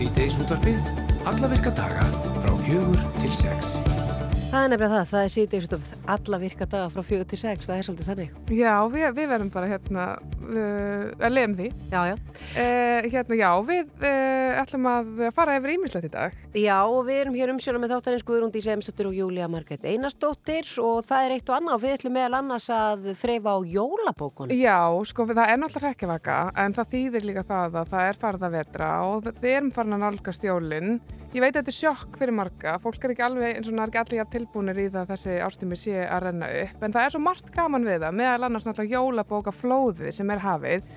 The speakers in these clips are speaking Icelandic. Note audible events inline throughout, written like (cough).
Sýteis útvarpið, alla virka daga frá fjögur til sex. Það er nefnilega það, það er sýtið alla virka daga frá fjögur til sex, það er svolítið þannig. Já, við, við verðum bara hérna uh, að leiðum því. Já, já. Uh, hérna, já, við uh, ætlum að fara yfir ímislegt í dag. Já, og við erum hér umsjóna með þáttarins Guðrúndi Semstóttir og Júlia Margret Einarstóttir og það er eitt og annað og við ætlum meðal annars að þreyfa á jólabókun. Já, sko, það er náttúrulega ekki vaka en það þýðir líka það að það er farða vetra og við erum farin að nálgast jólinn. Ég veit að þetta er sjokk fyrir marga, fólk er ekki alveg eins og það er ekki allir tilbúinir í það að þessi ástumi sé að renna upp. En það er svo margt gaman við það, meðal annars náttúrulega jólabóka flóðið sem er hafið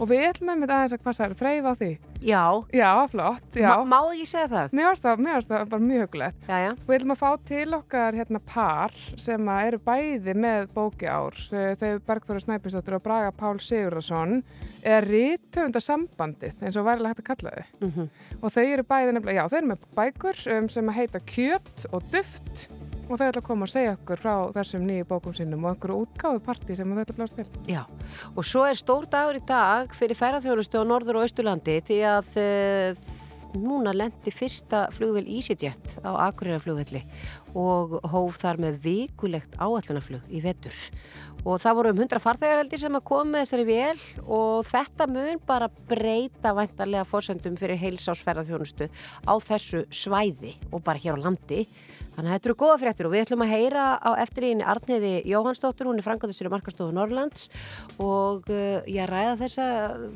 og við ætlum með þetta aðeins að hvað er þreyfa á því. Já. Já, flott, já. Má, ekki segja það? Mér finnst það, það bara mjög já. Við ætlum að fá til okkar hérna par sem eru bæði með bóki ár, þau Bergþóra Snæpistóttur og Braga Pál Sigurðarsson er rítöfunda sambandið eins og værilega hægt að kalla þau. Mm -hmm. Og þau eru bæði nefnilega, já, þau eru með bækur um, sem heita Kjöt og Duft og þau ætla að koma og segja okkur frá þessum nýju bókum sinnum og einhverju útgáðu parti sem þau ætla að blást til. Já, og svo er stór dagur í dag fyrir ferðarþjónustu á Norður og Östurlandi því að uh, núna lendi fyrsta flugvel EasyJet á Akureyra-flugvelli og hóf þar með vikulegt áallunaflug í vetur og það voru um 100 farþegareldi sem að koma með þessari vél og þetta mun bara breyta vantarlega fórsendum fyrir heilsásferðarþjónustu á þessu svæði og bara hér á landi Þannig að þetta eru góða fréttir og við ætlum að heyra á eftir íni Arniði Jóhannsdóttur, hún er frangatustjóri Markastofu Norrlands og uh, ég ræða þessa,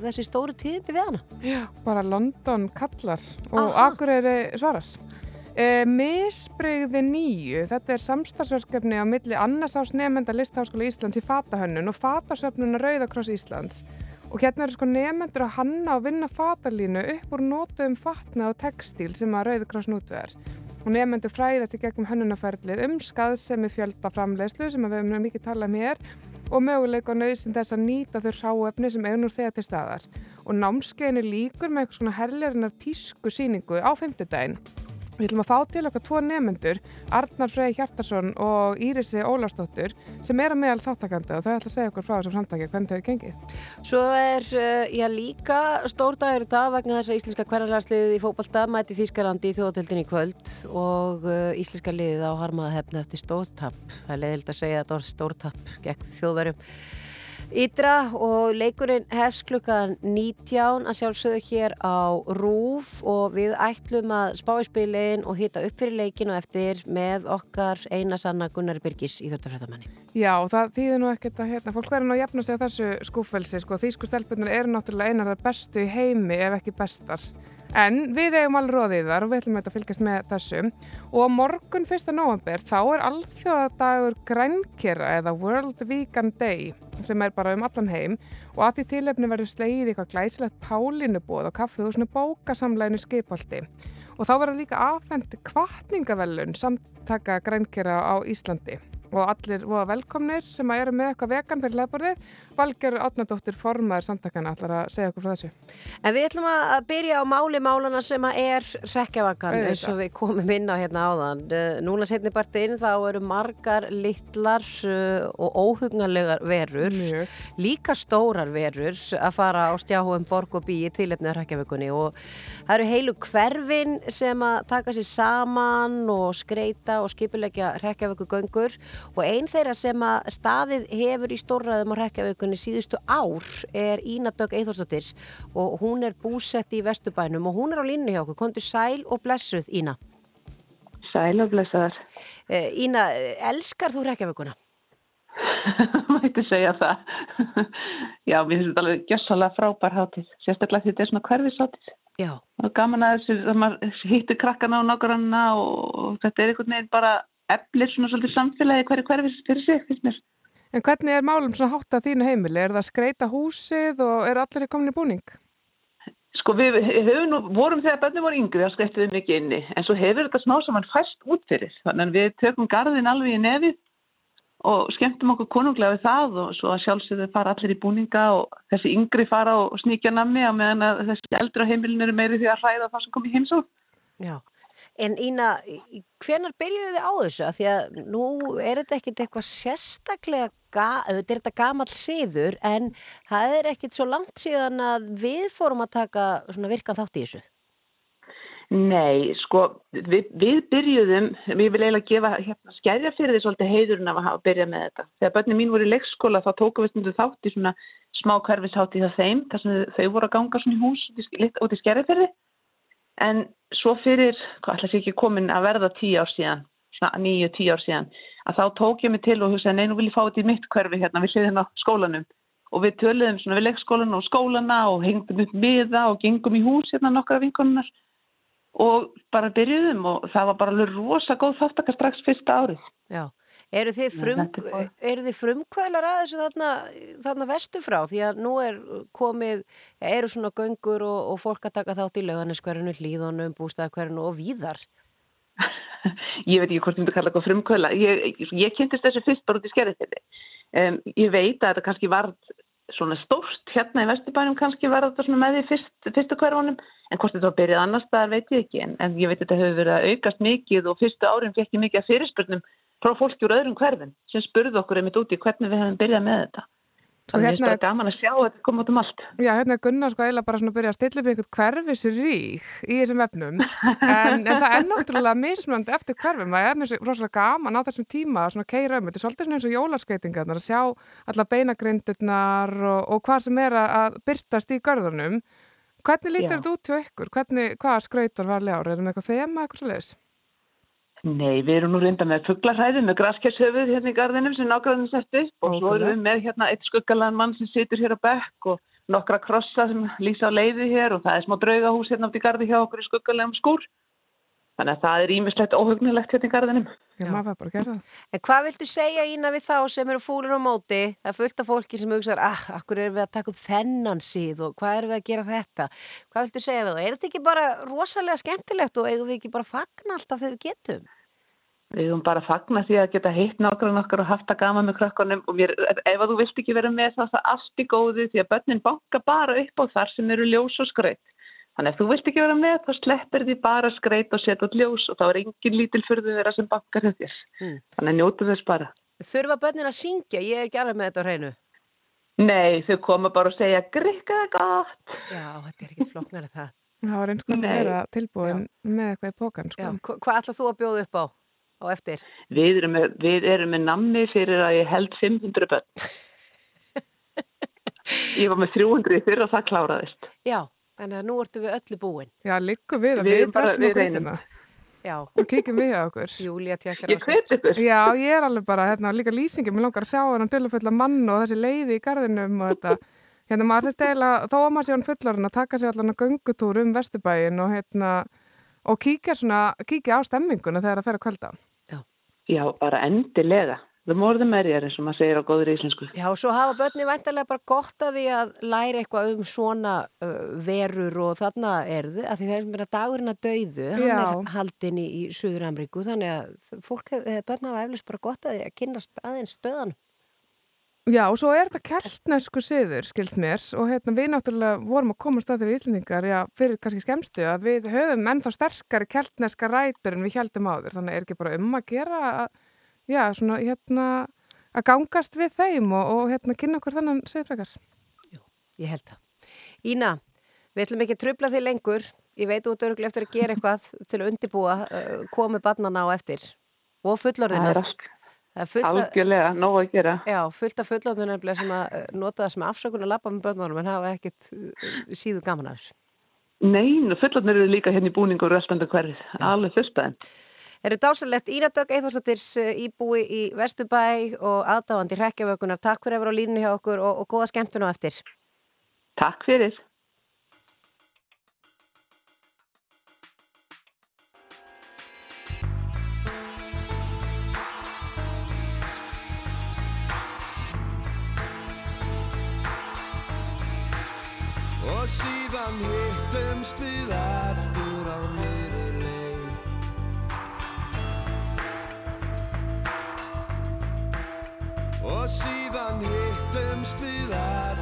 þessi stóru tíðindi við hana. Já, bara London kallar og Akureyri svarar. E, Misbreyði nýju, þetta er samstagsverkefni á milli annarsás nefnda Listháskóla Íslands í Fatahönnun og Fatasöfnuna Rauðakross Íslands og hérna eru sko nefnendur að hanna og vinna fatalínu upp úr nótum fatna og textíl sem að Rauðakross nútveðar og nefnendur fræðast í gegnum hönnunaferðlið um skaðsemi fjölda framlegslu sem við hefum mikið talað um hér og möguleika á nöðsinn þess að nýta þau ráefni sem eignur þegar til staðar. Og námskeiðinu líkur með eitthvað svona herleirinnar tísku síningu á fymtudaginn Við ætlum að fá til okkar tvo nefnendur, Arnar Frey Hjartarsson og Írisi Ólarsdóttur sem er að meðal þáttakandi og þau ætla að segja okkur frá þessum samtaki hvernig þau gengið. Svo er uh, já líka stórdagur dag vegna þess að íslenska hverjarlagsliðið í fókbalta mæti Þýskalandi í þjóðatildin í kvöld og uh, íslenska liðið á harmaða hefna eftir stórtapp. Það er leiðild að segja að það er stórtapp gegn þjóðverjum. Ídra og leikurinn hefst klukkan 19 að sjálfsögðu hér á Rúf og við ætlum að spá í spilin og hita upp fyrir leikin og eftir með okkar eina sanna Gunnar Byrkis í Þjóttarfrættamanni. Já, það þýðir nú ekkert að hérna, fólk verður nú að jafna sig á þessu skúfelsi, sko, þýsku stelpunar eru náttúrulega einar af bestu í heimi ef ekki bestars. En við eigum alveg róðið þar og við ætlum að fylgjast með þessum og morgun 1. november þá er alþjóðadagur grænkera eða World Vegan Day sem er bara um allan heim. Og að því tilefni verður slegið eitthvað glæsilegt pálínubóð og kaffehúsinu bókasamleginu skipaldi og þá verður líka aðfendi kvartningavellun samtaka grænkera á Íslandi og allir voða velkomnir sem að eru með eitthvað vegan fyrir leðborðið. Valger Átnardóttir formaður samtakana ætlar að segja okkur frá þessu. En við ætlum að byrja á máli málana sem að er rekjavakan eins og við komum inn á hérna áðan. Eh, núna setni part inn þá eru margar littlar eh, og óhugnarlegar verur, Mjög. líka stórar verur að fara á stjáum borg og bíi tilefnið rekjavakunni og það eru heilu hverfin sem að taka sér saman og skreita og skipilegja rekjavakugöngur og einn þeirra sem að staðið hefur í stórraðum á rekjaveikunni síðustu ár er Ína Dögg Eithórsdóttir og hún er búsett í Vestubænum og hún er á línu hjá okkur. Kondur sæl og blessuð Ína. Sæl og blessaðar. Eh, Ína, elskar þú rekjaveikuna? (laughs) Mætti segja það. (laughs) Já, mér finnst þetta alveg gjössalega frábær hátíð. Sérstaklega þetta er svona hverfishátíð. Já. Og gaman að þessu hittu krakkana og nákvæmna og þetta er einhvern veginn bara eflir svona svolítið samfélagi hverju hverfis fyrir sig, finnst mér. En hvernig er málum svona hátt að þínu heimili? Er það skreita húsið og er allir komin í búning? Sko við nú, vorum þegar bönnum voru yngri að skreittuðum ekki inni, en svo hefur þetta smá saman fæst út fyrir. Þannig að við tökum gardin alveg í nefið og skemmtum okkur konunglega við það og svo að sjálfsögðu fara allir í búninga og þessi yngri fara og sníkja namni að meðan að þessi eldra heimilin eru meiri því að hræða það sem kom í heimsók. Já, En Ína, hvenar byrjuðu þið á þessu? Því að nú er þetta ekkert eitthvað sérstaklega, þetta er þetta gamal siður en það er ekkert svo langt síðan að við fórum að taka virkan þátt í þessu. Nei, sko, við, við byrjuðum, við vil eiginlega gefa hérna, skærja fyrir því svolítið heiðurinn af að byrja með þetta. Þegar börnum mín voru í leikskóla þá tókum við stundu þátt í svona smá hverfishátt í það þeim, þar sem þau voru að ganga svona í hús út í skærja fyrir því. En svo fyrir, ætla sér ekki komin að verða tíu ár síðan, nýju, tíu ár síðan, að þá tók ég mig til og hugsaði, nei, nú vil ég fá þetta í mitt hverfi hérna við hliðin á skólanum. Og við töluðum svona við leikskólan og skólana og hengdum upp miða og gengum í hús hérna nokkra vinkonunar og bara byrjuðum og það var bara rosa góð þáttakar strax fyrsta árið. Já, eru þið, frum, eru þið frumkvælar að þessu þarna, þarna vestu frá því að nú er komið, eru svona göngur og, og fólk að taka þátt í lauganiskverðinu, hlýðunum, bústæðakverðinu og víðar? (laughs) ég veit ekki hvort þú myndi kalla eitthvað frumkvæla. Ég, ég, kynntist þessu fyrst bara út í skerðistilli. Um, ég veit að þetta kannski var svona stórt hérna í Vesturbænum kannski var þetta svona með því fyrst, fyrstu hverjónum en hvort þetta var byrjað annars það veit ég ekki en, en ég veit að þetta hefur verið að aukast mikið og fyrstu árin fekk ég mikið að fyrirspurnum frá fólki úr öðrum hverfin sem spurði okkur einmitt úti hvernig við hefum byrjað með þetta þannig að hérna, það er gaman að sjá að þetta koma út um allt Já, hérna Gunnar sko eiginlega bara svona að byrja að stilla upp einhvern hverfisrík í þessum vefnum (laughs) en, en það er náttúrulega mismönd eftir hverfum, það er mjög rosalega gaman á þessum tíma að keira um, þetta er svolítið svona eins og jólarskeitingar að sjá alla beinagrindirnar og, og hvað sem er að byrtast í görðunum Hvernig lítur þetta út hjá ykkur? Hvernig, hvaða skrautar var ljár? Er það með eitthvað þema eitthvað? Nei, við erum nú reynda með fugglarhæði með graskershöfuð hérna í gardinum sem nákvæðinu setti og svo erum við með hérna eitt skuggalan mann sem situr hér á bekk og nokkra krossa sem lýsa á leiði hér og það er smá draugahús hérna átt í gardi hjá okkur í skuggalegum skúr. Þannig að það er ímislegt óhugnilegt hérna í garðinum. Já, maður fær bara að gera það. En hvað viltu segja ína við þá sem eru fúlur á móti? Það er fullt af fólki sem hugsaður, ah, akkur er við að taka upp þennan síð og hvað er við að gera þetta? Hvað viltu segja við þá? Er þetta ekki bara rosalega skemmtilegt og eigum við ekki bara að fagna alltaf þegar við getum? Við eigum bara að fagna því að geta heitt nákvæmlega okkar og haft að gama með krökkunum og mér, ef að þú vilt ekki vera með það, það allt í góði því að börnin banka bara upp á þar sem eru ljós og skröyt. Þannig að þú vilt ekki vera með, þá sleppir því bara skreit og setja út ljós og þá er engin lítil fyrðu þeirra sem bakkar þér. Mm. Þannig að njótu þess bara. Þurfa börnin að syngja? Ég er ekki alveg með þetta á hreinu. Nei, þau koma bara og segja grikkaða gott. Já, þetta er ekki flokknar að það. Það var eins og að vera tilbúin Já. með eitthvað í pókan. Sko. Hvað ætlað þú að bjóða upp á og eftir? Við erum með, við erum með nammi fyrir að ég held 500 börn. (laughs) ég var með 300 fyrir að það kláraðist. Já. Þannig að nú ertu við öllu búin. Já, líku við að við, við dressum okkur hérna. Já. Og kíkjum við á okkur. (laughs) Júlia tjekkar á sig. Ég hveit ykkur. Já, ég er alveg bara, hérna, líka lýsingum, ég langar að sjá hann til að fulla mann og þessi leiði í gardinum og þetta. (laughs) Hérna, maður þetta eiginlega, þó að maður sé hann fullarinn að taka sér allan að göngutúr um Vesturbæin og hérna, og kíkja svona, kíkja á stemminguna þegar það fer að kvölda. Já. Já, bara endilega. The more the merrier eins og maður segir á góður íslensku. Já, svo hafa börni vantarlega bara gott að því að læra eitthvað um svona uh, verur og þarna er þið, af því það er mér að dagurinn að dauðu, hann Já. er haldinn í, í Suður Amríku, þannig að fólk, börn hafa eflust bara gott að því að kynast aðeins stöðan. Já, og svo er þetta keltnesku siður, skilst mér, og hérna við náttúrulega vorum að komast að því við Íslandingar, já, fyrir kannski skemstu, að við höfum ennþá sterkari keltneska rætur en við heldum á þér, þannig er ekki bara um að gera að já, svona hérna að gangast við þeim og, og hérna kynna okkur þannan segðfrækar. Jú, ég held það. Ína, við ætlum ekki að tröfla þig lengur. Ég veit út öruglega eftir að gera eitthvað til að undibúa uh, komi barnana á eftir og fullorðina. Það er algjörlega nóg að gera. Já, fullt af fullorðina sem að uh, nota það sem afsökun að lappa með börnunum en hafa ekkit uh, síðu gaman af þessu. Nei, fullorðina eru líka hérna í búningu og röstandi hverfið, alveg fyrstæðin. Eru dásalett Ínadögg Eithórsdóttirs eh, íbúi í Vestubæ og aðdáðandi hrekkjavökunar. Takk fyrir að vera á línu hjá okkur og, og góða skemmtun á eftir. Takk fyrir. Og síðan hittumst við aftur á mér og síðan hittumst við aftur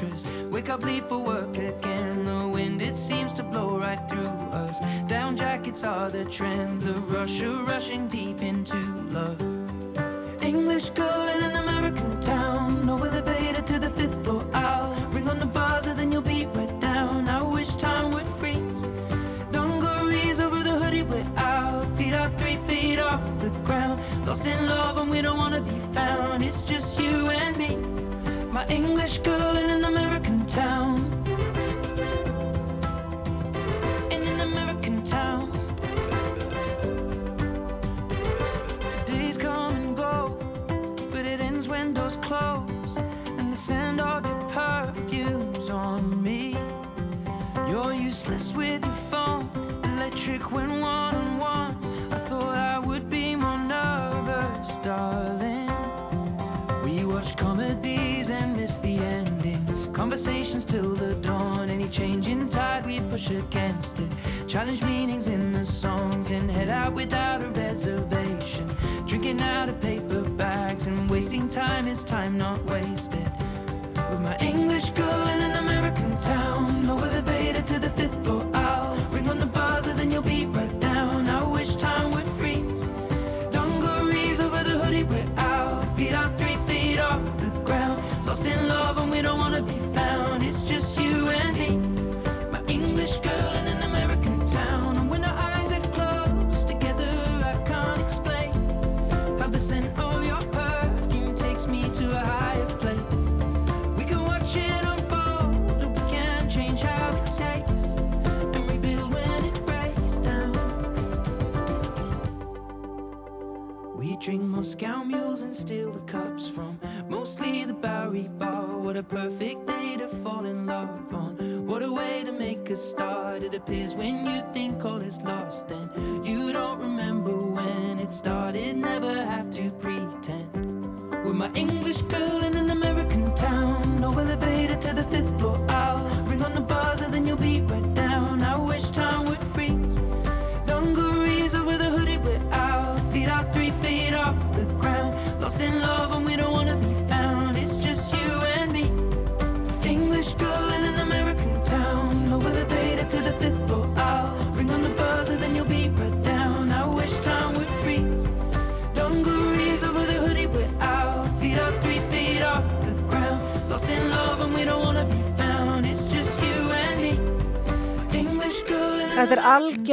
mattress. Wake up, leave for work again. The wind, it seems to blow right through us. Down jackets are the trend, the rush of rushing deep into love.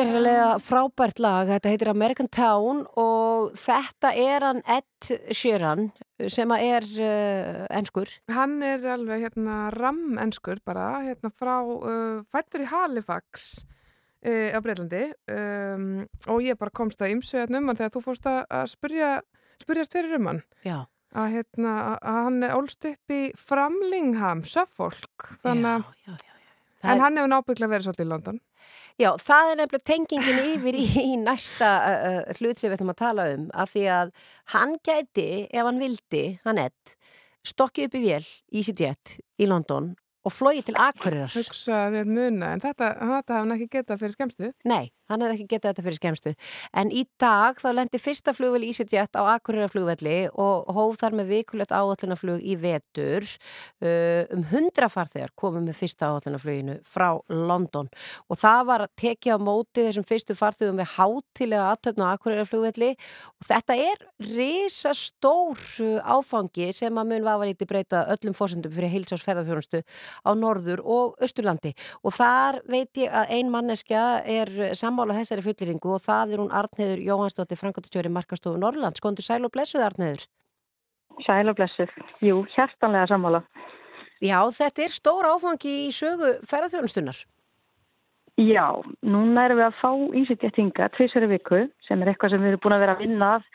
Algjörlega frábært lag, þetta heitir American Town og þetta er hann Ed Sheeran sem er uh, enskur. Hann er alveg hérna ram-enskur bara, hérna frá uh, fættur í Halifax uh, á Breitlandi um, og ég bara komst að ymsöðan um hann þegar þú fórst að spyrja, spyrjast fyrir um hann. Já. Að, hérna, að hann er ólst upp í Framlingham, Suffolk, þannig að, en hann hefur nábygglega verið svolítið í London. Já, það er nefnilega tengingin yfir í, í næsta uh, hlut sem við ætlum að tala um af því að hann gæti, ef hann vildi, hann ett, stokkið upp í vél í sitt jett í London og flóið til Akureyrar. Hugsa þér muna, en þetta, þetta hafði hann ekki getað fyrir skemmstu. Nei, hann hefði ekki getað þetta fyrir skemmstu. En í dag þá lendi fyrsta flugvel EasyJet á Akureyra-flugvelli og hóf þar með vikulegt áallunaflug í vetur. Uh, um hundra farþegar komum með fyrsta áallunafluginu frá London og það var að tekja á móti þessum fyrstu farþegum við hátilega aðtöfnu á Akureyra-flugvelli og þetta er risastór áfangi sem að mun vafa lítið breyta öllum fórsendum fyrir heilsásferðarþjónustu á Norður og Östurlandi og þar veit ég að ein manneskja er sammála þessari fulliringu og það er hún Arnheður Jóhannsdóttir Frankóttatjóri Markastofu Norrlands. Kondur sæl og blessuð Arnheður? Sæl og blessuð. Jú, hjertanlega sammála. Já, þetta er stór áfangi í sögu ferðarþjónustunar. Já, núna erum við að fá ísitjættinga tviðsverju viku sem er eitthvað sem við erum búin að vera að vinna að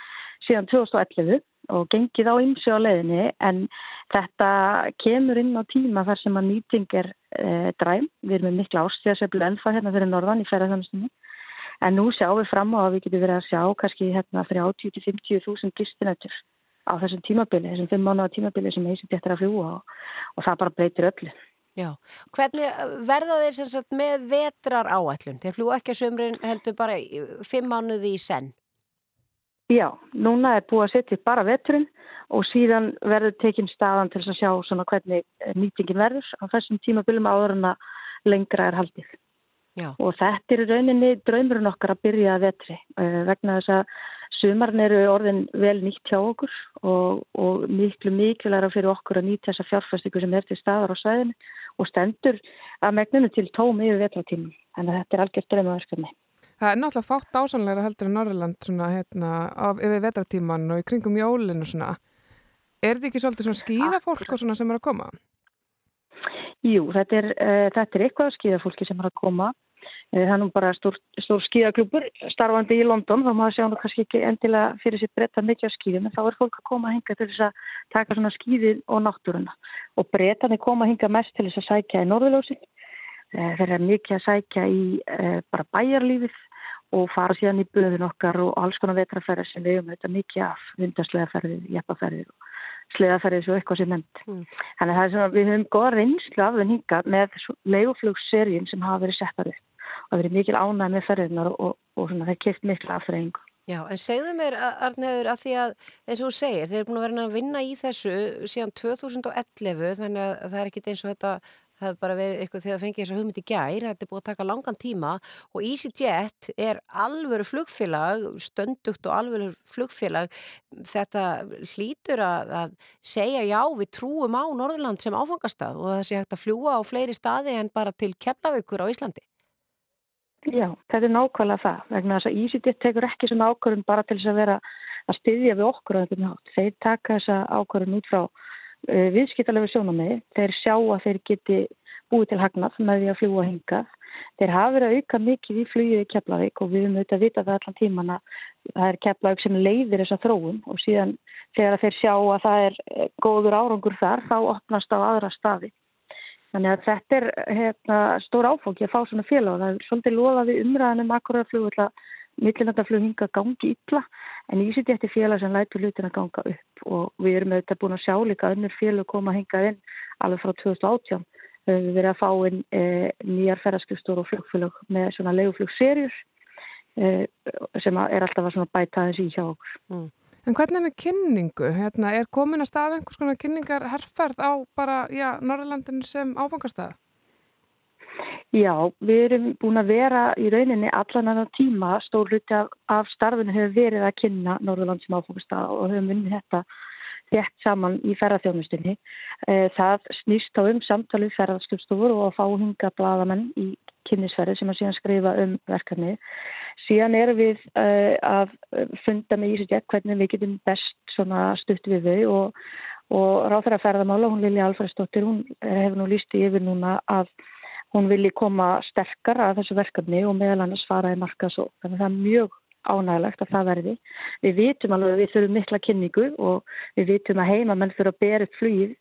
síðan 2011 og gengið á ymsi á leiðinni en þetta kemur inn á tíma þar sem að nýting er e, dræm. Við erum með mikla ástíðaseflu ennþá hérna fyrir norðan í ferðarþjónustunni en nú sjáum við fram á að við getum verið að sjá kannski hérna fyrir 80-50 þúsund gistinættur á þessum tímabili, þessum 5 mánuða tímabili sem ísitjættir að fljúa og, og það bara breytir öllu. Já, hvernig verða þeir sem sagt með vetrar áætlun? Þeir fljú ekki að sömrin heldur bara fimm mánuði í senn? Já, núna er búið að setja bara veturinn og síðan verður tekinn staðan til að sjá hvernig nýtingin verður á þessum tímabilum áður en að lengra er haldið. Já. Og þetta er rauninni draumurinn okkar að byrja að vetri uh, vegna þess að sumarn eru orðin vel nýtt hjá okkur og, og miklu miklulega fyrir okkur að nýta þessa fjárfæstingu sem er til staðar á svæðinu og stendur að megninu til tómi yfir vetratímum. Þannig að þetta er algjört draumaverkefni. Það er náttúrulega fátt ásanleira heldur en Norrland svona hérna af yfir vetratíman og í kringum jólinu svona. Er þetta ekki svolítið svona skýðafólk og svona sem er að koma? Jú, þetta er, uh, þetta er eitthvað skýðafólki sem er að koma. Uh, það er nú bara stór, stór skýðaklubur starfandi í London, þá maður sjá nú kannski ekki endilega fyrir sér breyta mikið á skýðum, en þá er fólk að koma að hinga til þess að taka svona skýðið og náttúruna. Og breytani koma að hinga mest til þess að sækja í Norðurlósi. Uh, þeir eru mikið að sækja í bara bæjarlífið og fara síðan í böðun okkar og alls konar vetraferðir sem við höfum þetta mikið af, vindaslegaferðir, jeppaferðir og slegaferðir svo eitthvað sem nefnd. Mm. Þannig að svona, við höfum goða reynslu af þenn hinga með leiguflugserjum sem hafa verið settar upp og það verið mikil ánæg með ferðirnar og, og svona, það er keitt mikil afþreyingu. Já, en segðu mér, Arneður, að því að eins og þú segir, þeir eru búin að vera að vinna í þessu síðan 2011 þannig að það er ekkit eins og þetta það hefur bara verið eitthvað þegar það fengið þess að hugmyndi gær, þetta er búið að taka langan tíma og EasyJet er alvöru flugfélag, stöndugt og alvöru flugfélag, þetta hlýtur að, að segja já við trúum á Norðurland sem áfangastað og það sé hægt að fljúa á fleiri staði en bara til Keflavíkur á Íslandi. Já, þetta er nákvæmlega það, vegna þess að EasyJet tekur ekki svona ákvörðun bara til þess að vera að styðja við okkur á einhvern nátt. Þeir taka þessa ákvörðun út frá viðskiptalegu sjónamið. Þeir sjá að þeir geti búið til hagnað með því að fljúa hingað. Þeir hafa verið að auka mikið í flugið í Keflavík og við höfum auðvitað að vita það allan tíman að það er Keflavík sem leiðir þessa þróun og síðan þegar þeir sjá að það er góður árangur þar þá opnast á aðra staði. Þannig að þetta er hérna, stór áfóki að fá svona félag og það er svolítið lofaði umræðanum akkurat flug millinandaflug hinga gangi illa en ég sýtti eftir félag sem lætur hlutin að ganga upp og við erum auðvitað búin að sjá líka önnur félag koma að hinga inn alveg frá 2018 við verið að fá inn e, nýjar ferðarskjöfstór og flugfélag með svona leiguflugserjur e, sem er alltaf að bæta þessi í hjá okkur. Mm. En hvernig er með kynningu? Hérna, er komin að stað einhvers konar kynningar herrferð á bara, Norrlandinu sem áfangastað? Já, við erum búin að vera í rauninni allan annan tíma, stór hluti af, af starfinu hefur verið að kynna Norrland sem áfangastað og höfum vunnið þetta þétt saman í ferðarþjónustinni. Það snýst á um samtalið ferðarskjöfstofur og að fá hinga bladamenn í kynnisferði sem að síðan skrifa um verkefni. Síðan erum við uh, að funda með EasyJet hvernig við getum best stutt við þau og, og ráþæra ferðamála, hún Lili Alfredsdóttir, hún hefur nú líst í yfir núna að hún vilji koma sterkar að þessu verkefni og meðal annars fara í markas og þannig að það er mjög ánægilegt að það verði. Við vitum alveg að við þurfum mikla kynningu og við vitum að heima menn fyrir að bera upp flýð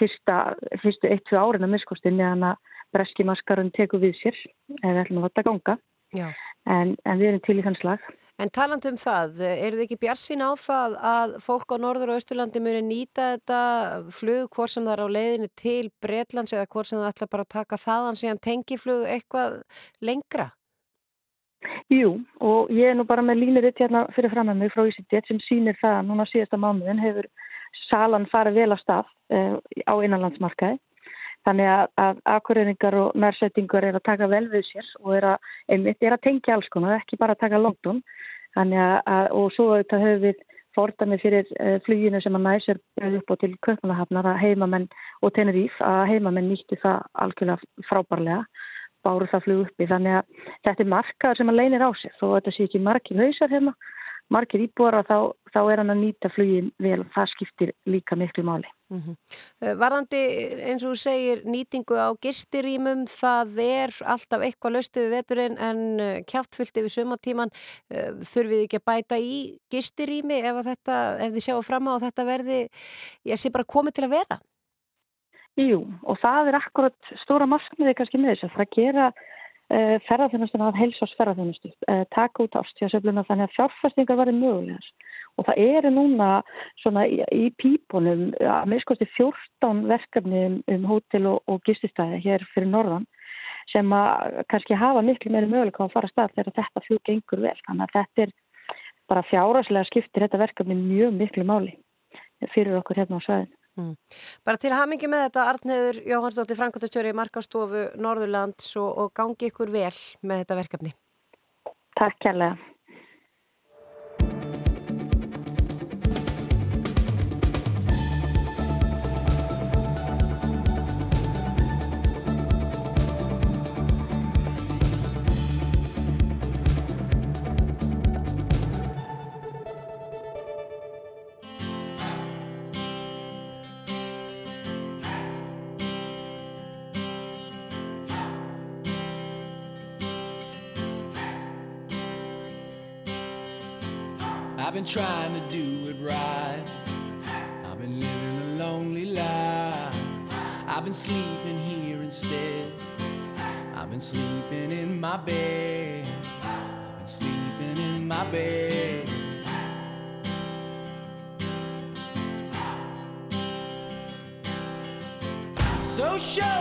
fyrstu eitt, tvið árin að miskostin meðan að breskimaskarun teku við sér við ætlum að vata ganga en, en við erum til í þann slag. En taland um það, er þið ekki bjarsinn á það að fólk á Norður og Östurlandi muni nýta þetta flug hvort sem það er á leiðinu til Breitlands eða hvort sem það ætla bara að taka þaðan síðan tengiflug eitthvað lengra? Jú, og ég er nú bara með línuritt hérna fyrir fram með mig frá Ísindétt sem sýnir það að núna síðasta mánuðin hefur salan farið vel að stað uh, á innanlandsmarkaði. Þannig að, að akkurreiningar og nærsettingar er að taka vel við sér og er að, einmitt, er að tengja alls konar, ekki bara að taka London. Þannig að, og svo auðvitað höfum við fordami fyrir uh, fluginu sem að næsir upp og til köpnahafnar að heimamenn og Teneríf að heimamenn nýtti það algjörlega frábærlega báru það flug uppi þannig að þetta er markaður sem að leinir á sig að þetta sé ekki margir hausar hérna margir íbúar og þá, þá er hann að nýta flugin vel og það skiptir líka miklu máli. Mm -hmm. Varðandi eins og þú segir nýtingu á gistirímum það er alltaf eitthvað löstu við veturinn en eh, kjáttfylgti við sömatíman eh, þurfið ekki að bæta í gistirími ef, þetta, ef þið sjáum fram á þetta verði ég sé bara komið til að vera? Jú, og það er akkurat stóra maskmiði kannski með þess að það gera uh, ferðarþjónustuna að heilsás ferðarþjónustu, uh, taka út ástjáðsöfluna þannig að fjárfæstingar verði mögulegar og það eru núna svona í, í pípunum að miskosti 14 verkefni um, um hótel og, og gististæði hér fyrir norðan sem að kannski hafa miklu meiri möguleika að fara að stað þegar þetta flug gengur vel þannig að þetta er bara fjáraslega skiptir þetta verkefni mjög miklu máli fyrir okkur hérna á sveðin. Mm. Bara til hamingi með þetta Arnheður Jóhannsdóttir Frankóttastjóri Markastofu Norðurlands og, og gangi ykkur vel með þetta verkefni Takk kærlega I've been trying to do it right. I've been living a lonely life. I've been sleeping here instead. I've been sleeping in my bed. I've been sleeping in my bed. So show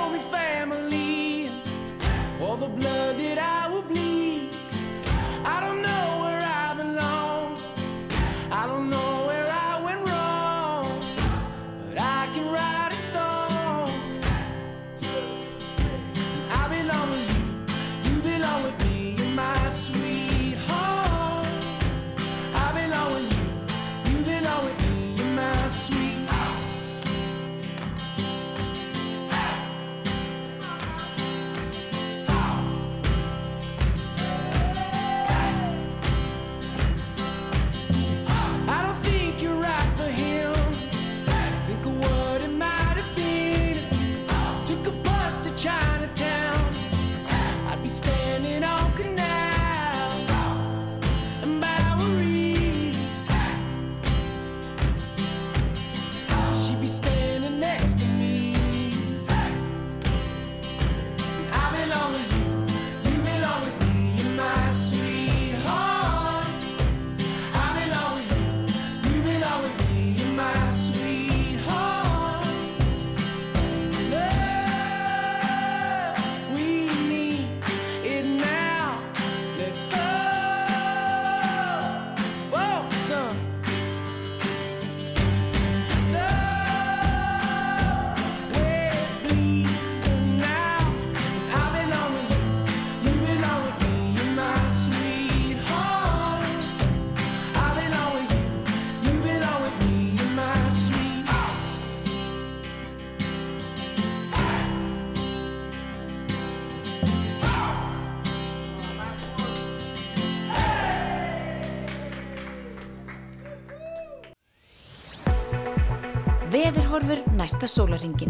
næsta sólaringin.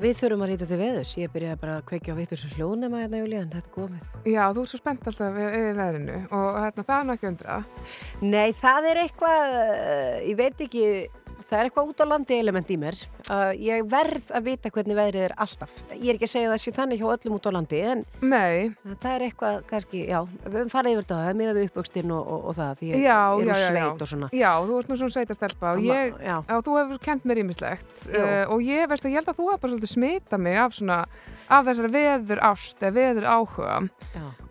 Við þurfum að rýta til veðus. Ég byrjaði bara að kveikja á vittur sem hljónema hérna, Júlía, en þetta er komið. Já, þú er svo spennt alltaf við, við veðrinu og hérna, það er náttúrulega undra. Nei, það er eitthvað, uh, ég veit ekki, það er eitthvað út á landi element í mér. Uh, ég verð að vita hvernig veðrið er alltaf. Ég er ekki að segja það sé þannig hjá öllum út á landi, en Nei, það er eitthvað, kannski, já, við höfum farið yfir þetta, miða við uppvöxtinn og, og, og það, því ég já, er já, sveit og svona. Já, þú ert nú svona sveitastelpa og ég, já, þú hefur kent mér ímislegt uh, og ég veist ég held að þú hefur bara svolítið smita mig af svona, af þessari veður ást eða veður áhuga.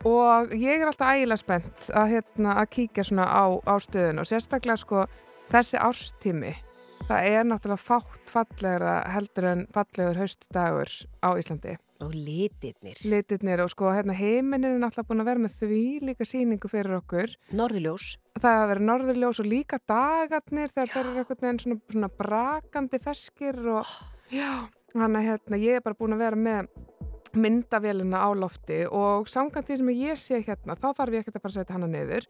Og ég er alltaf ægilega spennt að, hérna, að kíkja svona á, á stöðun og sérstaklega sko þessi ástími það er náttúrulega fátt fallegra heldur en fallegur haustdagur á Íslandi Og litirnir. litirnir og sko hérna heiminin er náttúrulega búin að vera með því líka sýningu fyrir okkur Norðurljós. það að vera norðurljós og líka dagarnir þegar það eru einhvern veginn svona, svona brakandi feskir og (gasps) já, þannig að hérna, ég er bara búin að vera með myndavélina á lofti og samkvæmt því sem ég sé hérna þá þarf ég ekki að bara setja hana niður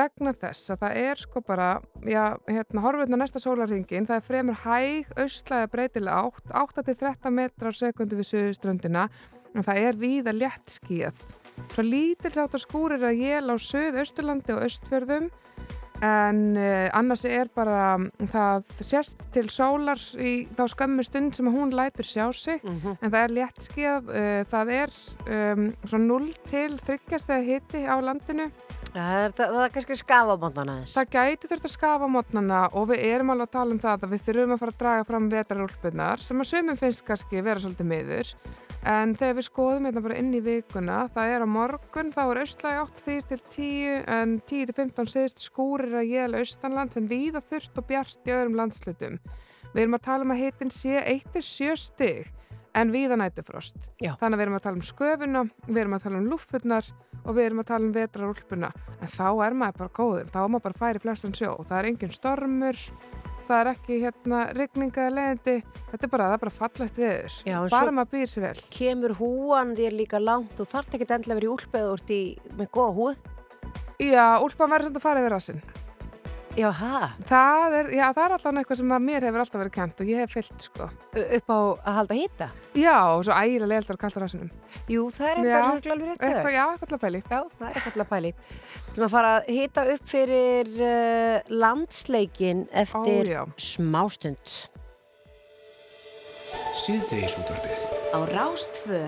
vegna þess að það er sko bara já, hérna, horfum við næsta sólarringin það er fremur hæg, austlæða breytilega átt 8-13 metrar sekundu við söðuströndina en það er víða létt skíð svo lítils áttar skúrir að jél á söð-austurlandi og austfjörðum en uh, annars er bara það sést til sólar í þá skömmu stund sem hún lætur sjá sig Mhm. en það er léttskíð uh, það er um, svona 0 til þryggjast þegar hiti á landinu Það er, það, það er kannski skafa á mótana þess. það gæti þurft að skafa mótnana og við erum alveg að tala um það að við þurfum að fara að draga fram vetrarúlpunar sem að sumum finnst kannski vera svolítið miður. En þegar við skoðum hérna bara inn í vikuna það er á morgun, þá er austlæg 8-3 til 10 en 10 til 15 segist skúrir að jél austanland sem víða þurft og bjart í öðrum landslutum við erum að tala um að hitin sé 1-7 stig en víða nætufrost þannig að við erum að tala um sköfuna við erum að tala um lúffurnar og við erum að tala um vetrarúlpuna. En þá er maður bara góður, þá er maður bara færi flestan sjó. Það er engin stormur það er ekki hérna rigninga eða leðindi, þetta er bara, það er bara fallegt veður, Já, bara maður býr sér vel. Kemur húan þér líka langt. Og þarf ekki endilega vera í úlpeð og ert í, með góða húi? Já, úlpan verður svona að fara yfir rassinn Já, ha? það er, já, það er alltaf eitthvað sem að mér hefur alltaf verið kent og ég hef fyllt sko Upp á að halda hýta? Já, og svo ægilega leildar og kallar rassinum Jú, það er eitthvað alveg rétt eitthvað, Já, eitthvað til að pæli Já, það er eitthvað til að pæli. Þú maður fara að hita upp fyrir uh, landsleikin eftir Ó, smástund. Síðdeis útvarpið. Á Rástfö.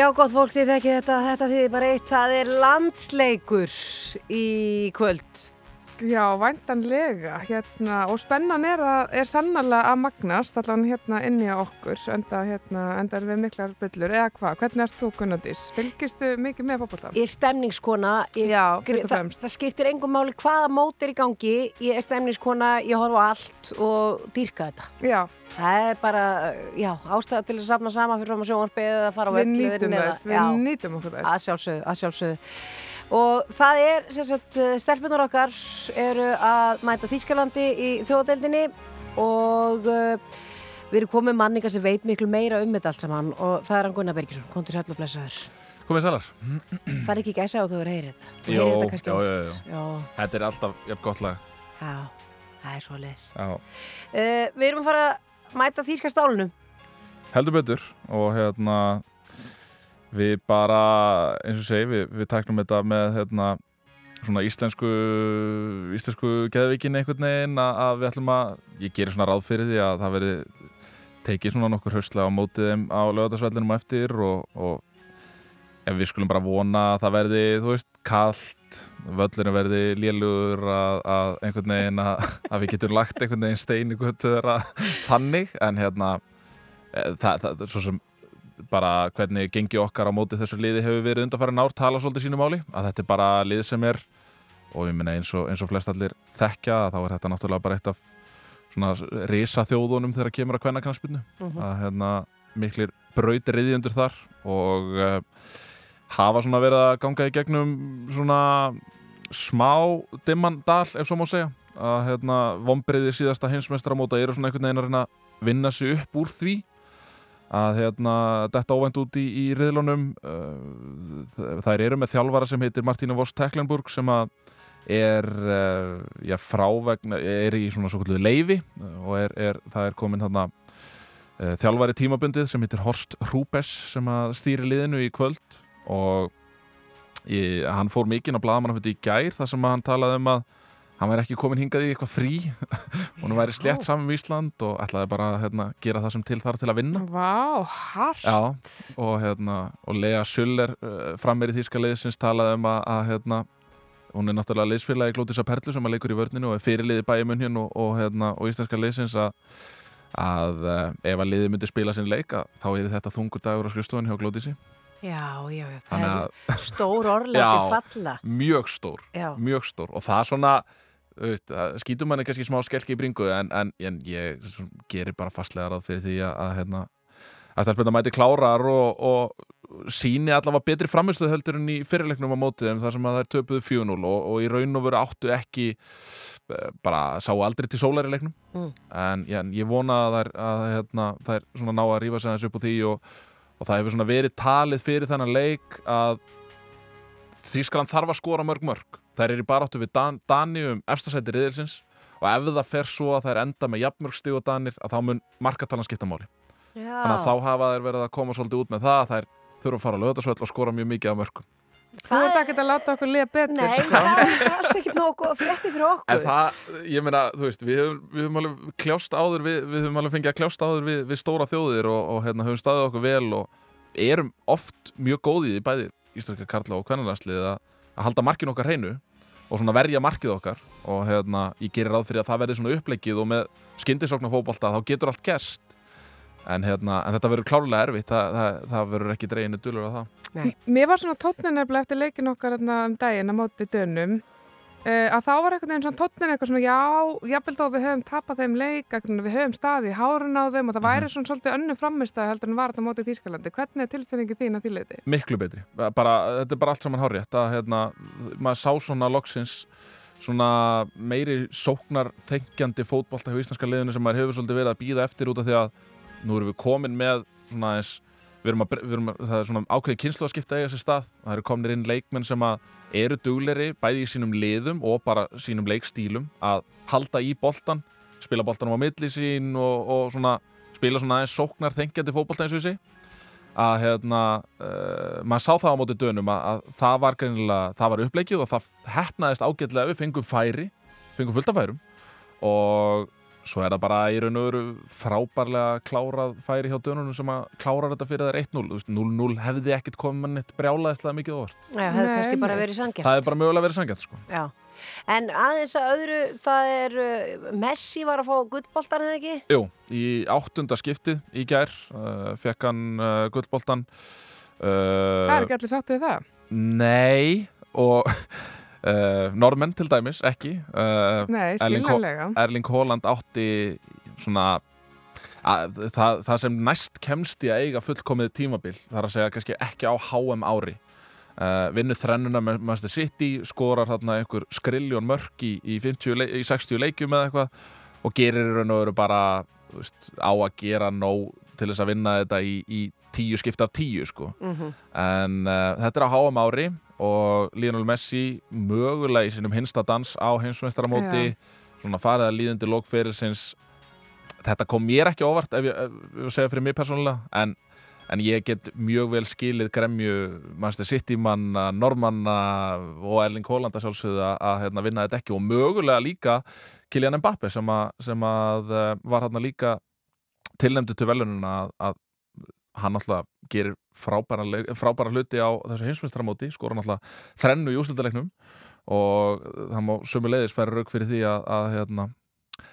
Já, gott fólk, þið þekki þetta, þetta þýðir bara eitt, það er landsleikur í kvöld. Já, væntanlega, hérna, og spennan er, að, er sannarlega að magnast, allavega hérna inni á okkur, enda, hérna, enda er við miklar byllur, eða hvað, hvernig erst þú Gunnardís? Fylgistu mikið með fótboltan? Ég er stemningskona, ég, Já, fyrst og fremst. það skiptir engum máli hvaða mót er í gangi, ég er stemningskona, ég horfa allt og dýrka þetta. Já, Það er bara, já, ástæða til að safna sama fyrir fram á sjónvarpið eða fara á við völlin nýtum þess, við nýtum okkur Að þess. sjálfsögðu, að sjálfsögðu. Og það er, sem sagt, stelpunar okkar eru að mæta Þískalandi í þjóðadeildinni og uh, við erum komið manninga sem veit miklu meira um þetta allt saman og það er hann Gunnar Bergisson, kontur sæll og blessaður. Komið sælar. Það er ekki gæsa á þú er heyrir þetta. Jó, þetta já, oft. Já, Þetta er alltaf jafn gott lag. já, það er svo leis. Já. Uh, við erum að fara að mæta Þíska stálunum. Heldur betur og hérna við bara, eins og segi, við, við taknum þetta með hérna svona íslensku íslensku geðvikin einhvern veginn að, að við ætlum að, ég gerir svona ráð fyrir því að það verði tekið svona nokkur hauslega á mótið þeim á lögadagsvellinum eftir og, og ef við skulum bara vona að það verði, þú veist, kallt völlinu verði lélugur að, að einhvern veginn að, að við getum lagt einhvern veginn stein í göttu þeirra þannig, en hérna eh, það, það, svo sem bara hvernig gengi okkar á móti þessu liði hefur verið undanfæri nár tala svolítið sínu máli að þetta er bara lið sem er og ég minna eins og, eins og flest allir þekkja þá er þetta náttúrulega bara eitt af svona risa þjóðunum þegar kemur að kvenna kannspilnu að hérna miklir brautir riðjundur þar og uh, hafa svona verið að ganga í gegnum svona smá dimman dal ef svo má segja. Að hérna vombriði síðasta heimsmestramóta eru svona einhvern veginn að vinna sig upp úr því að hérna, detta óvænt út í, í riðlunum. Uh, þær eru með þjálfara sem heitir Martína Voss Teklenburg sem að er uh, já, frávegna, er í svona svo kallu leifi og er, er, það er komin þarna uh, þjálfari tímabundið sem heitir Horst Rúbes sem að stýri liðinu í kvöld. Og ég, hann fór mikinn á blaðamannafundi í gær þar sem hann talaði um að hann væri ekki komin hingað í eitthvað frí (laughs) og hann væri slétt saman með Ísland og ætlaði bara að hérna, gera það sem til þar til að vinna Vá, hart. Já, og, hérna, og Lea Suller uh, frammir í þýska liðsins talaði um að, að hérna, hún er náttúrulega liðsfélagi Glótisa Perlu sem að leikur í vörninu og er fyrirliði bæði munn og, og, hérna, og íslenska liðsins að, að uh, ef að liði myndi spila sinn leik að, þá er þetta þungur dagur á skrifstofunni hjá Glótisi Já, já, já, það er stór orðlega (laughs) til falla. mjög stór, Já. mjög stór og það svona það skýtur manni kannski smá skelki í bringu en, en, en ég gerir bara fastlega ráð fyrir því að, að hérna, að stelpunna mæti klárar og, og síni allavega betri framistuð heldur en í fyrirleiknum á mótið en það sem að það er töpuð 4-0 og, og í raun og veru áttu ekki eh, bara sá aldrei til sólar í leiknum Mm. en ég, ég vona að þær, að, hérna, þær svona ná að rífa sig aðeins upp á því og, og það hefur svona verið talið fyrir þennan leik að Þýskaland þarf að skora mörg mörg þær eru í baráttu við Dan Dani um efstasæti riðilsins og ef það fer svo að þær enda með jafnmörg stig og Danir að þá mun markatalan skipta máli Já. þannig að þá hafa þær verið að koma svolítið út með það að þær þurfa að fara að lögðarsvöld og skora mjög mikið af mörgum Þú ert ekki að láta okkur liða betur. Nei, sko. það er alls ekkert nógu frétti fyrir okkur. En það, ég meina, þú veist, við höfum, við höfum alveg kljást áður, við, við höfum alveg fengið að kljást áður við, við stóra þjóðir og, og hérna, höfum staðið okkur vel og erum oft mjög góðið í bæði íslenska karla og kvennarlandslið að, að halda markin okkar hreinu og svona verja markið okkar og hérna, ég gerir ráð fyrir að það verði svona uppleggið og með skyndisóknar fótbolta þá getur allt gerst. En, hérna, en þetta verður klárlega erfitt það, það, það verður ekki dreginu dulur á það. Nei. Mér var svona nefnilega eftir leikin okkar þarna um daginn á móti dönum uh, að þá var einhvern veginn svona tónnin eitthvað svona já, jafnvel þó við höfum tapað þeim leik við höfum staði í hárun á þeim og það væri svona svolítið önnu framistæð heldur en var þetta móti í Þýskalandi. Hvernig er tilfinningi þín að því leiti? miklu betri, bara, þetta er bara allt saman hárrétt að hérna, maður sá svona loksins svona meiri sóknar þengjandi fótbolta hjá íslenska liðinu sem maður hefur svolítið verið að býða eftir út af því að nú erum við komin með svona eins við erum að, við erum að það er svona ákveði kynslu að skipta eiga sér stað, það eru kominir inn leikmenn sem að eru dugleri bæði í sínum liðum og bara sínum leikstílum að halda í boltan spila boltanum á milli sín og, og svona spila svona aðeins sóknar þengjandi fótbolta eins og þessi að hérna, uh, maður sá það á móti dönum að, að það var greinilega, það var uppleikið og það hefnaðist ágætlega við fengum færi, fengum fullt af færum og svo er það bara í raun og veru frábærlega klárað færi hjá dönunum sem að klára þetta fyrir þær 1-0 Þú veist, 0-0 hefði ekkert komið mann eitt brjálaðislega mikið óvart Já, það hefði kannski bara verið sangjart. það er bara mögulega verið sangjart sko. Já, en aðeins að öðru, það er, uh, Messi var að fá guttboltan eða ekki? Jú, í áttunda skiptið í gær uh, fekk hann uh, gullboltan Það er uh, ekki allir sáttið við það? Nei og uh, Normenn til dæmis, ekki uh, Nei, skiljanlega. Erling Haaland átti svona að, það, það sem næst kemst í að eiga fullkomið tímabil þar að segja kannski ekki á HM ári uh, vinnu þrennuna með Master City skorar þarna einhver skriljón mörk í, í, 50, leik- í 60 leikjum eða eitthvað og gerir raun og veru bara veist, á að gera nóg til þess að vinna þetta í, í tíu skipt af tíu sko. Mm en uh, þetta er á HM ári og Lionel Messi mögulega í sinum hinsta dans á heimsmeistaramóti. Svona farið að líðandi lókferilsins þetta kom mér ekki óvart ef ég, ef ég segja fyrir mig persónulega en, en ég get mjög vel skilið gremju Manchester City manna, Normanna og Erling Haaland að sjálfsögðu að, hérna, vinna þetta ekki. Og mögulega líka Kylian Mbappe sem að, sem að uh, var hérna líka tilnæmdu til velununa að, að hann alltaf gerir frábæra, frábæra hluti á þessu heimsmyndstarmóti skora hann alltaf þrennu í úslutaleiknum og það má sömu leiðis færa rauk fyrir því að, að, hérna,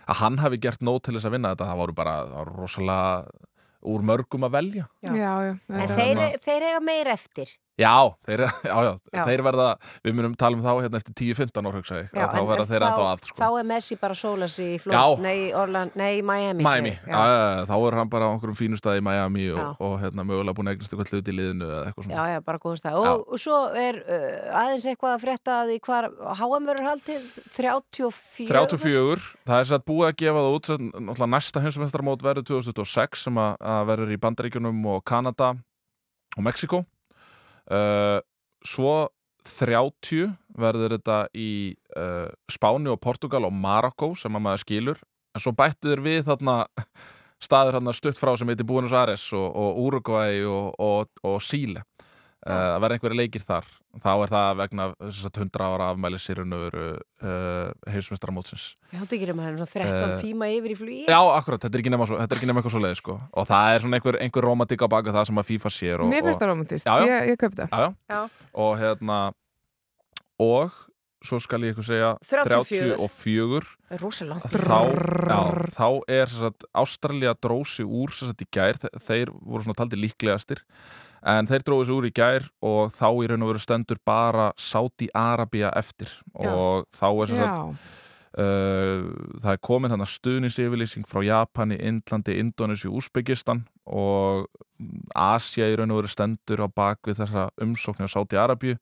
að hann hafi gert nóg til þess að vinna þetta það voru bara það voru rosalega úr mörgum að velja Já. Já, já. En þeir, þeir eiga meir eftir. Já, þeir, (laughs) já, já, Já. þeir verða við munum tala um þá hérna eftir 10-15 ár hugsa ég, þá verða þeir þá- ennþá að sko. Þá er Messi bara sólas í. Flóð, nei, Orland, nei, Miami. Miami, þá er hann bara á einhverjum fínu stað í Miami og, Já. og hérna mögulega búin að eignast eitthvað hlut í liðinu eða eitthvað svona Já, já, bara góðum stað. Og, og svo er uh, aðeins eitthvað að frétta að því hvar HM verður haldið 34. 34, það er satt búið að gefa það út náttúrulega næsta heimsumestarmót verður 2026 sem að, að verður í Bandaríkjunum og Kanada og Mexiko uh, svo 30 verður þetta í uh, Spáni og Portugal og Marokko sem að maður skilur. En svo bættu þér við þarna staður þarna stutt frá sem heitir Buenos Aires og, og Uruguay og, og, og Síle. Uh, að verða einhverja leikir þar þá er það vegna þess að 100 ára afmæli sérunu uh, heimsmestramótsins Ég hóttu ekki um að hann 13 Eh, tíma yfir í flugi. Já, akkurat, þetta er ekki nema, svo, þetta er ekki nema eitthvað svo leið sko. og það er svona einhver, einhver romantik á baka það sem að FIFA sér og, Mér finnst það romantist, Já, já. ég, ég köp það. já, já. Já. og hérna og svo skal ég eitthvað segja 34. 34 Rósalangt. þá, já, þá er Ástralja drósi úr sagt, í gær, Þe- þeir voru svona taldi líklegastir. En þeir dróði sig úr í gær og þá í raun og veru stendur bara Saudi Arabia eftir. Já. og þá er sagt, Já, Uh, það er komin þannig stuðnisyfirlýsing frá Japani, Indlandi, Indonési og Úsbekistan. Og Asja í raun og veru stendur á bak við þessa umsókn á Sáti Arabíu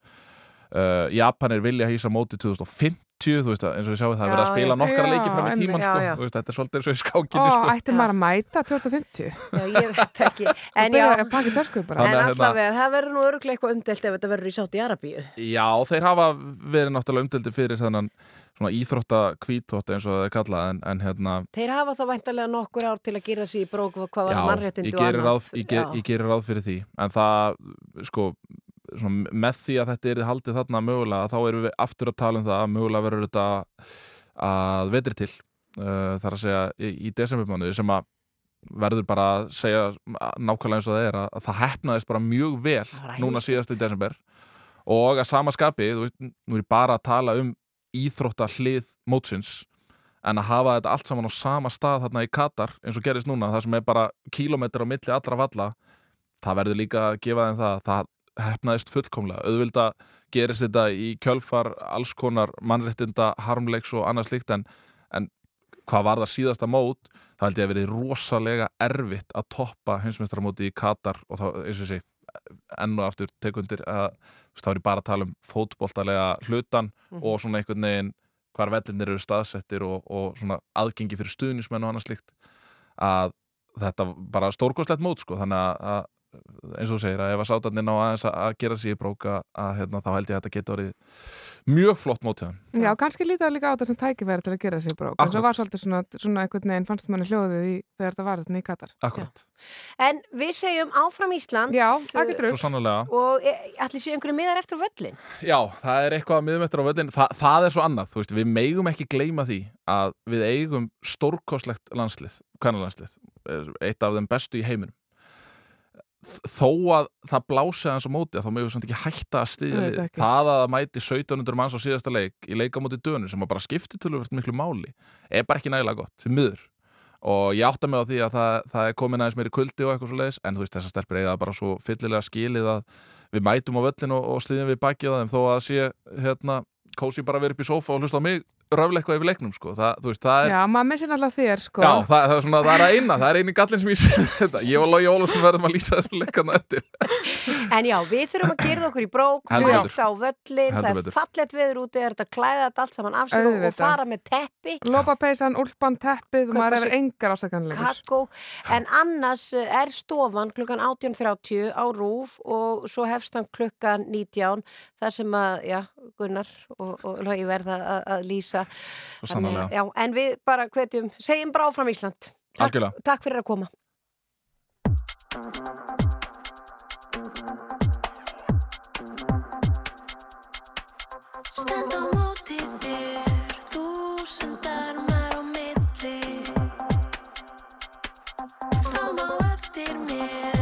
uh, Japanir vilja hýsa móti 2050 þú veist að eins og við sjáum það er verið að spila nokkara Já, leiki fram í tíman Já, sko. já. Þú veist, þetta er svolítið eins og í Ó, skákinni sko. ætti maður að mæta 2050 Já, ég veit ekki. En að en að hérna- allavega, það verður nú öruglega eitthvað umdelt ef þetta verður í Sáti Arabíu. Já, þeir hafa verið náttúrulega umdeldi fyrir þennan svona íþrótta kvítótt eins og það er kallað en, en hérna Þeir hafa þá væntalega nokkur ár til að gera sig í brók hvað var ég og annað. ég gerir ráð fyrir því en það, sko svona, með því að þetta er haldið þarna mögulega þá erum við aftur að tala um það að mögulega verður þetta að vetri til uh, þar að segja í, í desembermánuði sem að verður bara að segja nákvæmlega eins og það er að, að það hefnaðist bara mjög vel var núna síðast í desember. Og að sama skapi, þú veist, nú er bara að tala um íþrótta hlið mótsins en að hafa þetta allt saman á sama stað þarna í Katar eins og gerist núna það sem er bara kílómetr á milli allra valla það verður líka að gefa þeim það það hefnaðist fullkomlega. Auðvilda gerist þetta í kjölfar alls konar mannréttinda harmleiks og annað slíkt en, en hvað var það síðasta mót? Það held ég að verið rosalega erfitt að toppa heimsmeistaramóti í Katar og þá eins og sé enn og aftur tekundir að þá er ég bara að tala um fótboltalega hlutan og svona einhvern veginn hvar vellinir eru staðsettir og, og svona aðgengi fyrir stuðnismenn og annað slíkt að þetta bara stórkostlegt mót sko þannig að eins og þú segir að ef að sátarnir ná aðeins að, að gera sér í bróka að hérna, þá held ég að þetta getur orðið mjög flott mót hjá þeim. Já, kannski lítið líka á þetta sem tækifæri til að gera sig brók. En Akkurat. það var svolítið svona, svona einhvern veginn fannst manni hljóðið í þegar þetta var þetta í Katar. Akkurat, En við segjum áfram Ísland. Já, það getur svo sannlega og e, allir séu einhverju miðar eftir á völlin Já, það er eitthvað að miðum eftir á völlin Þa, það er svo annað, þú veist, við megum ekki gleyma því að við eigum stórkostlegt landslið, kvennalandslið eitt af þeim bestu í heiminum þó að það blási aðeins á móti þá megum við samt ekki hætta að Auðvitað lið. það að það mæti 1700 manns á síðasta leik í leika móti dönur sem að bara skipti tölvöld miklu máli er bara ekki nægilega gott, því miður. Og ég átta mig á því að það, það er komin aðeins meiri kuldi og eitthvað svo leiðis en þú veist þessar stelpur það bara svo fyllilega skilið að við mætum á völlin og, og slíðum við bakið á þeim þó að sé hérna kósi bara verið upp í sófa og hlusta á mig röfla eitthvað yfir leiknum sko. það, þú veist, það er Já, maður missir alltaf þér, sko. Já, það, það, er svona, það er að eina, það er eini gallin sem ég sé við þetta. Ég og Lógi Ólafsson verðum að lýsa þessum leikana eftir. En já, við þurfum að gera okkur í brók mæta betur. á völlin, Heldur það er betur. fallett veður úti er þetta að klæða þetta allt saman af sig og, og fara með teppi Lópapeysan, úlpan, teppið, maður hefur engar ásakanlegur. kakó, en annars eh, er stofan klukkan 18.30 á rúf og svo hefst hann klukkan 19 þar sem að, já, Gunnar og, og Lýsa sannarlega. já, en við bara hvetjum, segjum bara áfram Ísland. Takk, takk fyrir að koma. Stend á móti þér, þúsund armar á milli. Þá má eftir mér,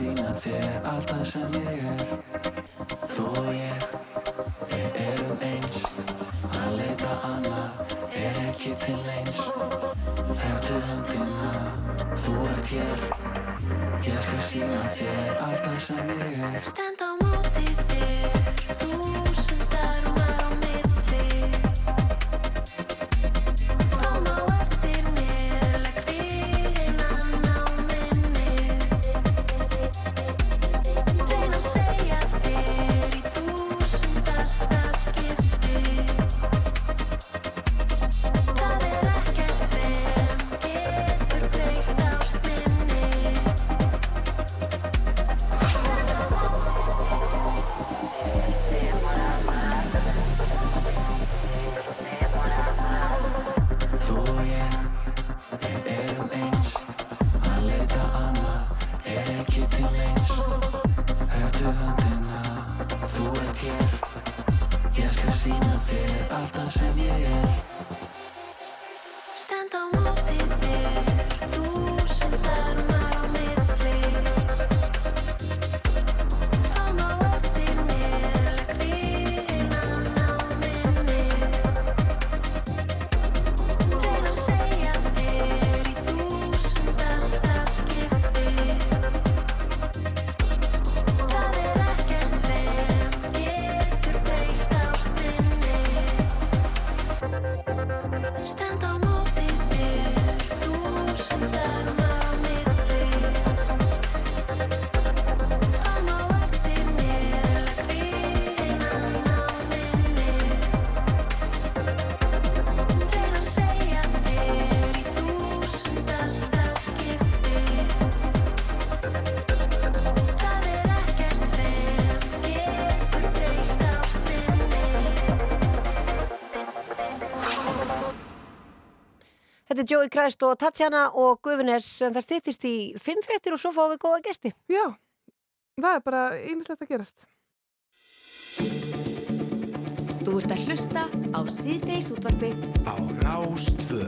sína þér alltaf sem ég er. Þú og ég, við erum eins. Að leita annað er ekki til eins Hættu höndina, þú ert hér? Ég skal sína þér alltaf sem ég er ekki til eins. Hættu höndina, þú ert hér. Ég skal sína þér alltaf sem ég er. Stend á móti þér, þúsund armar á milli Þetta er Joey Christ og Tatjana og Guðunes en það stýttist í fimm fréttir og svo fáum við góða gesti. Já, það er bara ýmislegt að gerast. Þú ert að hlusta á síðdeis útvarpið Á Rástvö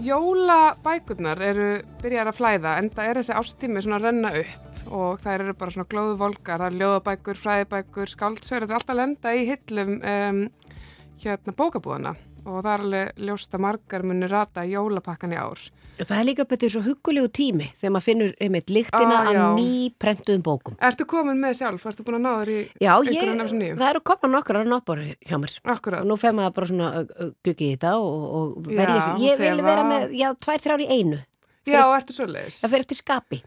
Jólabækurnar eru byrjar að flæða en það er þessi ástími svona að renna upp og það eru bara svona glóðu volgar, það er ljóðabækur, fræðibækur, skáldsögur, þetta er alltaf að lenda í hillum um, hérna bókabúðana og það er alveg ljóst að margar muni rata jólapakkan í ár. Það er líka betur svo huggulegu tími þegar maður finnur einmitt lyktina Ah, af já. ný prentuðum bókum. Ertu komin með sjálf? Ertu búin að ná þér í Já, einhverjum þessum nýjum? það eru komna nokkrar að náttbóru hjá mér. Akkurat. Og nú fer maður bara svona guggi í þetta og, og Já, velja sér. Ég vil vera með, já, tvær, þrjár í einu. Já, ertu svoleiðis? Það fer eftir skapi.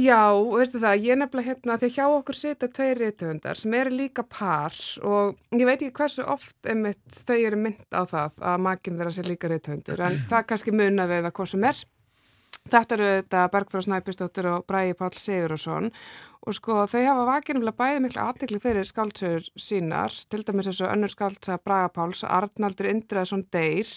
Já, veistu það, ég nefnilega hérna að hjá okkur sita tveir reytöfundar sem eru líka par og ég veit ekki hversu oft einmitt þau eru mynd á það að makinn þeirra sé líka reytöfundur en (clears throat) það kannski muna við það hvað sem er. Þetta eru þetta Bergþóra Snæpistóttir og Bræði Páll Sigurðarsson og sko þau hafa vakinumlega bæði miklu aðtekli fyrir skáldsögur sínar, til dæmis eins og önnur skáldsaga Braga Páls, Arnaldur Indreðsson Deyr.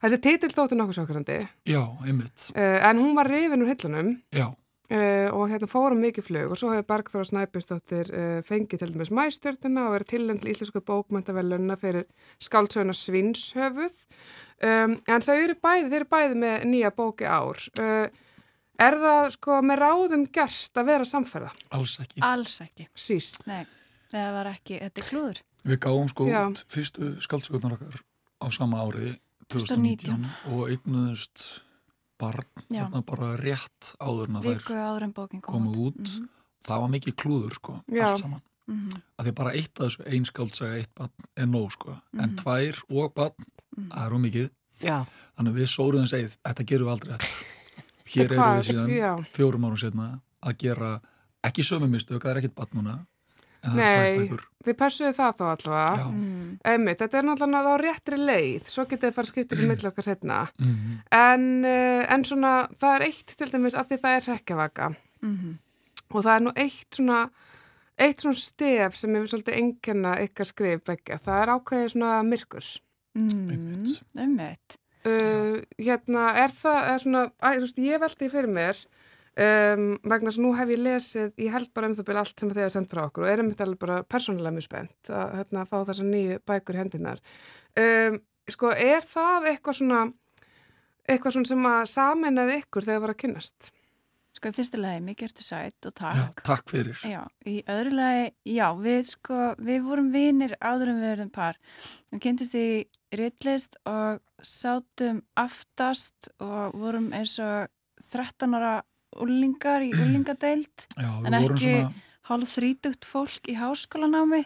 Þessi titil þóttu nokkuð sokkarandi, Já, einmitt. uh, en hún var rifin úr hillunum Já, Uh, og hérna fórum mikið flug og svo hefur Bergþóra Snæbjörnsdóttir uh, fengið til dæmis mæstjörnuna og verið tilnæmt til íslensku bókmæntavelunna fyrir skáldsöguna Svinshöfuð um, en þau eru bæði, þau eru bæði með nýja bóki ár uh, er það sko með ráðum gert að vera samferða? alls ekki. Alls ekki. Síst. Nei, það var ekki, þetta er klúður. Við gáum sko Já. út fyrstu skaldsögurnar okkar á sama ári 2019. 2019 og eignuðust barn þarna bara rétt áður en að þær komu út. út. Mhm. Það var mikið klúður sko, Já. allt saman. Mhm. Að því bara eitt af þessu ein skaldsaga, eitt barn er nóg sko. En Mhm. tvær og barn, það er um mikið. Já. Þannig að við sóruðum segið, þetta gerum við aldrei þetta. Hér Hvað erum er- við síðan já. fjórum árum setna að gera ekki sömu mistök, það er ekkit barn núna. Nei, þið passuðu það þá allavega. Já. Mm. Einmitt, þetta er náttúrulega á réttri leið, svo getið þið fara að skipta þessi milli okkar setna. Mhm. En, uh, en svona, það er eitt til dæmis að því það er hrekkjavaka Mhm. og það er nú eitt svona, eitt svona stef sem hefur svolítið einkenna ykkar skrif begge. Það er ákveðið svona myrkur. Mm. Einmitt. Uh, hérna, er það, er svona, þú veist, ég veldi fyrir mér um, vegna þess að nú hef ég lesið, ég held bara um það byrja allt sem þið hefur sendt frá okkur og erum þetta alveg bara persónulega mjög spennt að hérna, fá þessar nýju bækur í hendinar. Um, sko, er það eitthvað svona, eitthvað svona sem að sameinaði ykkur þegar það var að kynnast? Sko, í fyrsta lagi, mikið ertu sætt og takk. Já, takk fyrir. Já, í öðru lagi, já, við sko, við vorum vinir áður en við erum par. Við kynntist í Rittlist og sátum aftast og vorum eins og 13 ára úlingar í (clears throat) úlingadeild. En ekki svona- hálf þrítugt fólk í háskólanámi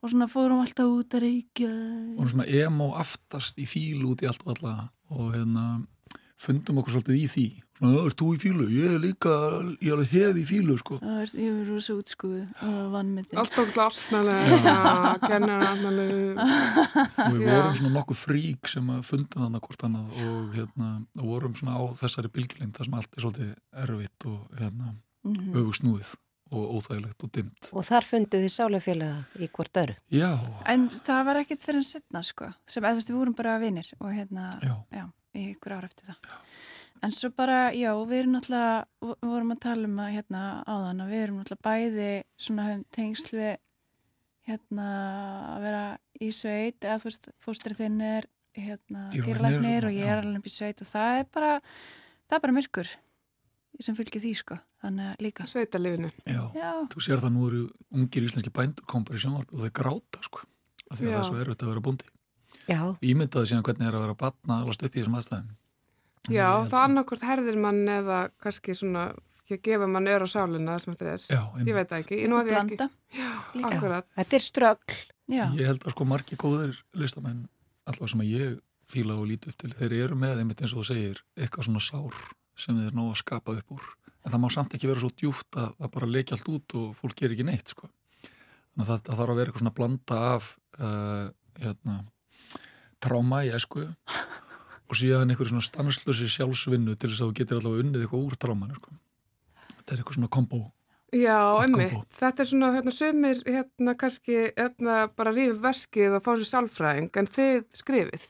og svona fórum alltaf út að reykja. vorum svona emo aftast í fílu út í allt og alla og hérna fundum okkur svolítið í því "Já, ert þú í fílu? Ég er líka, ég alveg hef í fílu sko. Það er, ég verður rosa útskuð og vannmyndin. Allt okkur alltaf ja, kennar alltaf og við Já. vorum svona nokkuð frík sem að fundum þannig hvort annað og hérna og vorum svona á þessari bylgjulegnd þar sem allt er svolítið erfitt og hérna Mhm. öfugsnúið og óþægilegt og dimmt Og þar funduð þið sálefélaga í hvort öru. Já, En það var ekkert fyrir en setna sko, sem eða þú veist við vorum bara vinir og hérna, Já. í ykkur ára eftir það. En svo bara, já, við erum náttúrulega, við vorum að tala um að hérna áðan að við erum náttúrulega bæði svona höfum tengsl við hérna að vera í sveit eða þú veist, fóstrið þinn er hérna dýralæknir og ég er alveg upp í sveit og það er bara, það er bara myrkur sem fylgir því sko, þannig að líka. Sveitalifinu. já. Já. þú sér það nú eru ungir íslenski bændur kom bara í sjónvarpi og þau gráta sko af því að Já. það er svo erfitt að vera bóndi Já. Ímyndaði síðan hvernig er að vera batna alast upp í þessum aðstæðum Já, það annarkvort herðir mann eða kannski svona, ég gefa mann ör á sálina sem þetta er. Já, Ég veit það ekki. Nú hef ég ekki. Blanda. Já, akkurat. Þetta er ströggl. Já. Ég held að sko margi góðir listamenn allavega sem að ég fíla og líti upp til þeir eru með einmitt eins og þú segir eitthvað svona sár sem þeir ná að skapa upp úr en það má samt ekki vera svo djúft að það bara leikja allt út og fólk gerir ekki neitt sko. þannig að það, það þarf að vera eitthvað svona blanda af uh, hérna tráma í æsku og síðan einhverju svona stanslösi sjálfsvinnu til þess að þú getur allavega unnið eitthvað úr trámanu sko. þetta er eitthvað svona kombo Já, einmitt. Þetta er svona, hérna, sömur, hérna, kannski, hérna, bara rífið veskið og fá sér sálfræðing, en þið skrifið.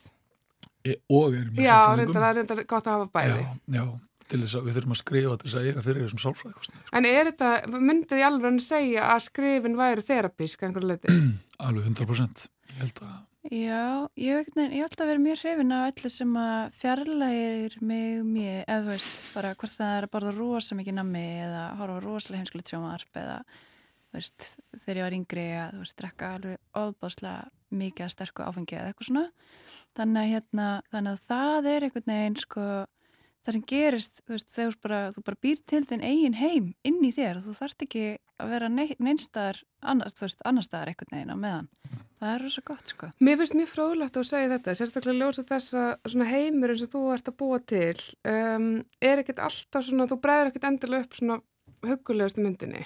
E, og erum Já, sálfræðingum. reyndar, það er reyndar gott að hafa bæði. Já, já, til þess að við þurfum að skrifa til þess að eiga fyrir þessum sálfræðikostnaði. En er þetta, myndið þið alveg að segja að skrifin væri þerapísk einhverju leiti? (clears throat) Alveg 100%. Ég held að Já, ég hef alltaf verið mjög hrifin af öllu sem að fjarlægir mig mér, eða þú veist, bara hvort það er að borða rosa mikið nammi eða horfa rosalega heimskulegt sjómarp eða, þú veist, þegar ég var yngri að, þú veist, drekka alveg ofbáslega mikið að sterku áfengi eða eitthvað svona. Þannig að hérna, þannig að það er einhvern veginn, sko, það sem gerist, þú veist, þegar bara, þú bara býr til þinn eigin heim inn í þér og þú þarft ekki að vera neinstaðar annars, þú veist, annars staðar einhvern veginn á meðan. Það er rosa gott, sko. Mér finnst mjög fróðlegt að segja þetta, sérstaklega ljósa þess að svona heimurinn sem þú ert að búa til um, er ekkert alltaf svona, þú bregður ekkert endilega upp svona hugulegustu myndinni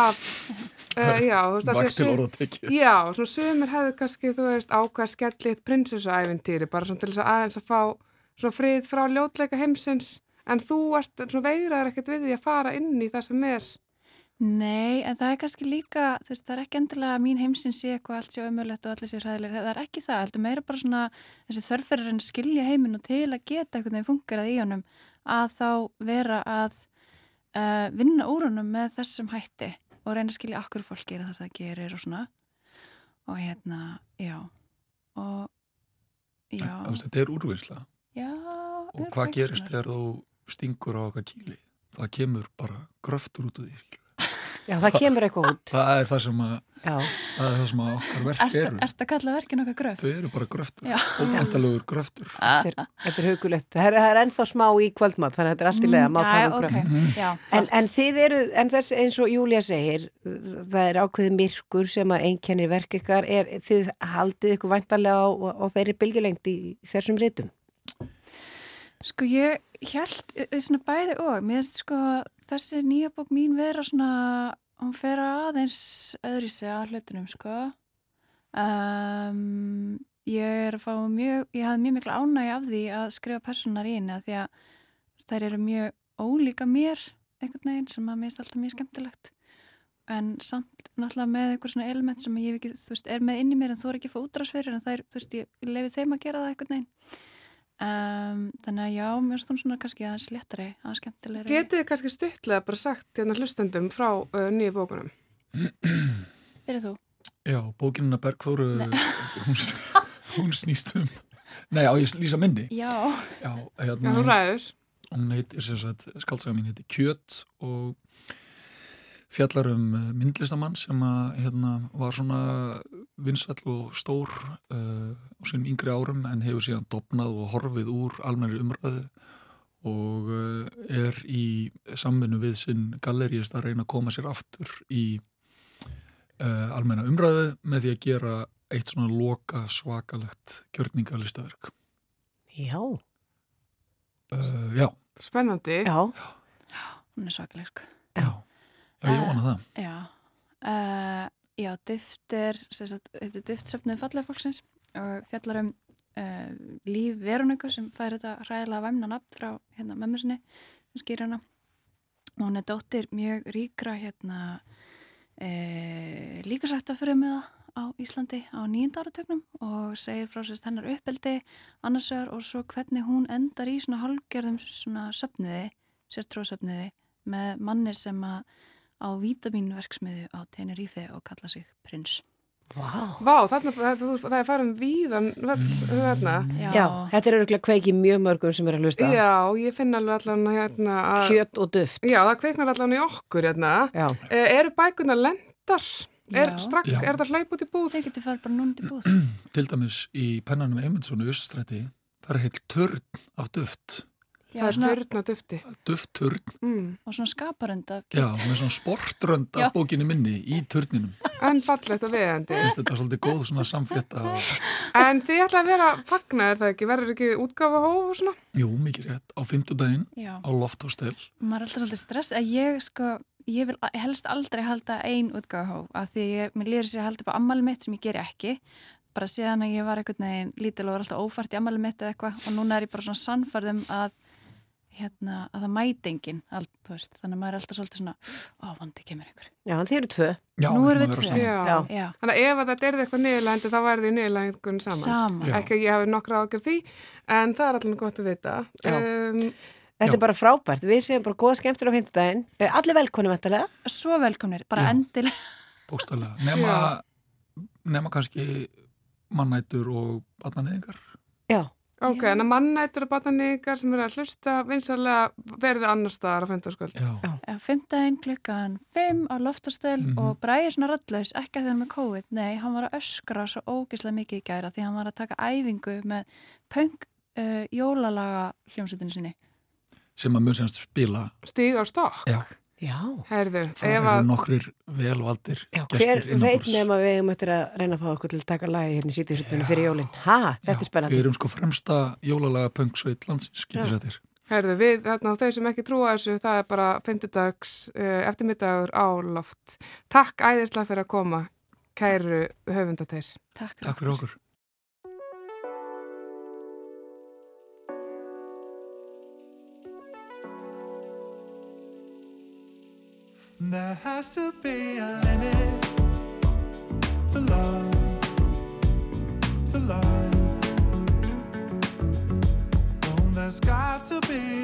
af, (laughs) uh, já, þú veist, því að Vægt til sum- orða tekið. Já, svona sumir hefðu kannski, þú veist, ákvað skellitt prinsessuæventýri, bara svona til þess að aðeins að fá svona frið frá ljótleika heimsins, en þú ert svona veigraður ekkert við því að fara inn í það sem er. Nei, en það er kannski líka, þú veist, það er ekki endilega að mín heimsinn sé eitthvað allt sé ömulegt og allir sé hræðileg, það er ekki það, heldur meira bara svona þessi þörfverður en skilja heiminn og til að geta einhvern veginn fungerað í honum að þá vera að uh, vinna úr honum með þessum hætti og reyna að skilja okkur fólk gera það sem það gerir og svona. Og hérna, já. Og já, Þetta er úrvinnsla. Já Og hvað gerist þegar þú stingur á okkar kýli? Það kemur bara gröftur út úr því. Já, það kemur eitthvað út. Það er það sem að, Já. það er það sem að okkar verk Ertu eru. ert að kalla verkin okkar gröft? Þau eru bara gröftur. Ómæntalugur gröftur. (laughs) Þetta er, þetta er hugulegt. Það er, það er ennþá smá í kvöldmatt, þannig að þetta er allt í lega Mm, já, um ok. gröft. Já, En, en þið eru, en þess eins og Júlia segir, það er ákveðið myrkur sem að einkennir verk ykkar, er þið haldið ykkur væntalega á, á þeirri bylgjulengt í þessum rítum? Sko ég held svona bæði og, mér finnst sko þessi nýja bók mín vera svona, hún fer aðeins öðri sig að hlutunum sko. Um, ég er að fá mjög, ég hafði mjög mikla ánægi af því að skrifa personar í henni að því að þær eru mjög ólíka mér einhvern veginn sem að mér finnst alltaf mjög skemmtilegt. En samt náttúrulega með einhver svona element sem ég hef ekki, þú veist, er með inn í mér en þú er ekki að fá útrásfyrir en það er, þú veist, ég lefi þeim að gera það einhvern veginn um, þannig að já, mér finnst hún svona kannski aðeins léttari, aðeins skemmtilegri Getið þið kannski stuttlega bara sagt hérna hlustendum frá uh, nýju bókunum? Fyrir þú? Já, bókinina Bergþóru, (laughs) hún, hún snýst um, nei, á ég lýsa minni. Já. Já, Já, hérna. þú ræður. Hún heitir, sem sagt, skaldsaga mín heitir Kjöt og fjallar um eh, myndlistamann sem að, hérna, var svona vinsall og stór uh, á sínum yngri árum en hefur síðan dopnað og horfið úr almennri umræðu og uh, er í samvinnu við sinn galleríist að reyna að koma sér aftur í uh, almenna umræðu með því að gera eitt svona loka svakalegt gjörningalistaverk. Já. Uh, já. Spennandi. Já. Hún er svakaleg sko. Já, ég vona það. Já, uh, já dyft er, þetta er diftsöfnuð fallega fólksins og fjallar um uh, líf verunöku sem fær þetta hræðilega væmna nafn frá hérna mömmu sinni, sem skýr hana. Og hún er dóttir mjög ríkra hérna uh, líkasrættafrömmuða á Íslandi á nýjunda áratögnum og segir frá sérst hennar uppeldi annarsögur og svo hvernig hún endar í svona hálgerðum svona söfniði, sértrósöfniði með manni sem að á vítamínverksmiðu á Tenerife og kalla sig prins. Vá. Vá, þarna, það, þú- það er farin víðan þarna. Já. þetta er öruglega kveiki mjög mörgum sem er að hlusta. Já, ég finn alveg allan hérna að... Kjöt og duft. Já, það kveiknar allan í okkur hérna. Já. E, eru bækunar lendar? Er, Já. strax, Já. er það hlaup út í búð? Þeir getur fælt bara núnd í búð. til dæmis í pennanum Eymundsson í Össastræti það er heilt törn af duft Já, það er svona- törn og dufti. duftturn, Mm. Og svona skaparönd af já, með svona sportrönd Já. af bókinni minni í turninum En fallegt og viðandi. finnst þetta svolítið góð svona samflétta og, En þið ætla að vera fagna, er það ekki? Verður ekki útgáfa hóf og svona? jú, mikið rétt, á fimmtudaginn Já. á lofthostel maður er alltaf svolítið stress að ég sko, ég vil helst aldrei halda ein útgáðahóf af því ég, mér lýður sér að halda upp á ammali mitt sem ég geri ekki bara síðan að ég var einhvern veginn lítil og var alltaf ófært í ammali mitt eða eitthvað og núna er ég bara svona sannfærð um að hérna, að það mæti enginn allt, þú veist, þannig að maður er alltaf svolítið svona á, vondi kemur einhver Já, en þið eru tvö. Já, Nú erum við tvö. Þannig að ef að þetta er eitthvað niðurlægandi þá væri því niðurlægingun saman. Saman. Ekki að ég hafi nokkra ágjör því, en það er allir gott að vita. Um, Þetta er bara frábært. Við séum bara góða skemmtur á fimmtudaginn. Eh, Allir velkonni vantarlega. Svo velkomnir, bara Já. endilega bókstælega, nema, nema kannski mannætur og barnaneyðingar Já. Ok, en að mannættur og batnaníkar sem eru að hlusta vinsalega verði annar staðar á fyndarskvöld. Já, Fymtdægin klukkan 5 á loftastöl Mhm. og Bræði svona röddlaus, ekki að þeir með COVID, nei, hann var að öskra svo ógislega mikið í gæra því hann var að taka æfingu með punk uh, jólalaga hljómsveitinu sinni. sem að mun semst spila Stíg á stokk. Já, Já. Herðu, það ef eru að, nokkrir velvaldir Já, hver veit innanborðs. nema við um eftir að reyna að fá okkur til að taka lagi hérna í sítið fyrir jólinn. Ha, þetta er Við spennandi. erum sko fremsta jólalaga punksveit landsins, getur Já. sættir herðu, við, þarna, þau sem ekki trúa þessu, það er bara fyndudags uh, eftirmiddagur á loft. Takk æðislega fyrir að koma, kæru höfundateir. Takk. Takk fyrir okkur There has to be a limit to love, to love. Oh, there's got to be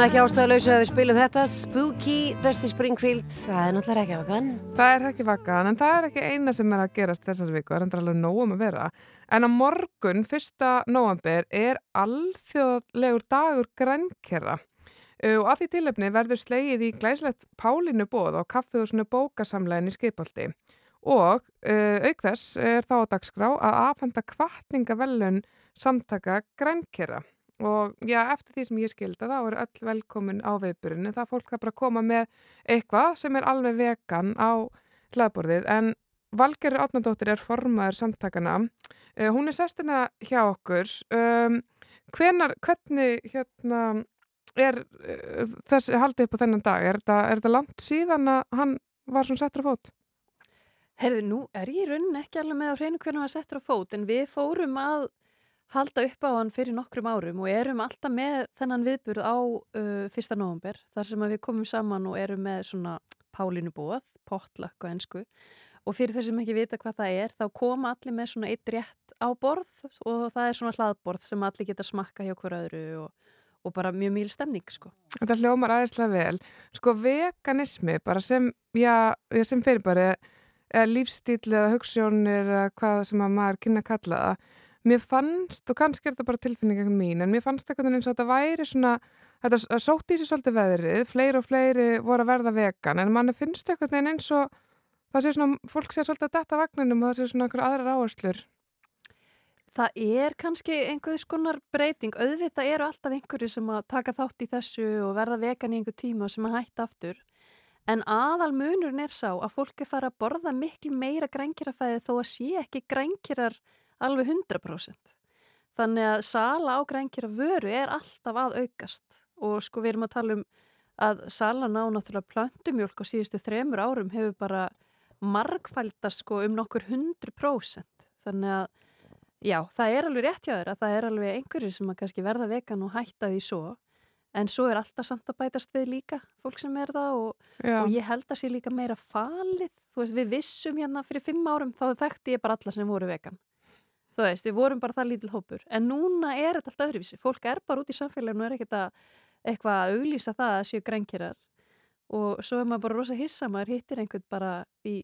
nú ekki ástæðuleysu að við spilum þetta Spooky Dusty Springfield Það er náttúrulega ekki ákvæðan Það er ekki vakkan, en það er ekki eina sem er að gerast þessar viku, það er endur alveg nóg um að vera. En á morgun, fyrsta nóvambir, er alþjóðlegur dagur grænkera. Og að því tilefni verður slegið í glæslegt Pálínu bóð á kaffihúsinu bókasamlegin í Skipaldi. Og uh, auk þess er þá á dagskrá að afhenda kvartningavellun samtaka grænkera. Og já, eftir því sem ég skilda þá eru öll velkomin á viðburinu. Það er fólk það bara að koma með eitthvað sem er alveg vegan á hlaðborðið. En Valgerður Átnandóttir er formaður samtakana. Uh, hún er sestina hjá okkur. Um, hvenar, hvernig hérna er uh, þessi haldið upp á þennan dag? Er þetta, er langt síðan að hann var svona settur á fót? Herðu, nú er ég í rauninni ekki alveg með á hreinu hvernig hann var settur á fót en við fórum að halda upp á hann fyrir nokkrum árum og erum alltaf með þennan viðburð á uh, fyrsta nóvumber þar sem við komum saman og erum með svona pálínubóð, potluck og ennsku og fyrir þau sem ekki vita hvað það er þá koma allir með svona eitt rétt á borð og það er svona hlaðborð sem allir geta smakka hjá hver öðru og, og bara mjög mýl stemning sko. Þetta hljómar aðeinslega vel. Sko veganismi bara sem, já, sem fyrir bara eða lífstíl eða hugssjónir eða hvað sem að maður kynna að kalla það. Mér fannst, og kannski er þetta bara tilfinningar mín, en mér fannst eitthvað eins og þetta væri svona, þetta sótti í sig svolítið veðrið, fleiri og fleiri voru að verða vegan, en manni finnst eitthvað eins og það sé svona, fólk sé svolítið að detta vagninum og það sé svona einhverja aðrar áherslur. Það er kannski einhverjus konar breyting, auðvitað eru alltaf einhverju sem að taka þátt í þessu og verða vegan í einhver tíma sem að hætta aftur. En aðal munurinn er sá að fólk er fara að borða miklu meira grænkirafæði þó að sé ekki grænkirar alveg 100%. Þannig að sala á grænkira vöru er alltaf að aukast. Og sko við erum að tala um að salan á náttúrulega plöntumjólk á síðustu þremur árum hefur bara margfældast sko um nokkur 100%. Þannig að já, það er alveg rétt hjá þér að það er alveg einhverju sem að kannski verða vegan og hætta því svo. En svo er alltaf samt að bætast við líka fólk sem er það og, og ég held að sé líka meira falið. Þú veist, við vissum hérna fyrir fimm árum þá þekkti ég bara alla sem voru vegan þú veist, við vorum bara það lítil hópur. En núna er þetta allt öðruvísi. Fólk er bara út í samfélaginu og er ekkert að eitthvað að auglýsa það að séu grænkirar og svo er maður bara rosa hissa maður hittir einhvern bara í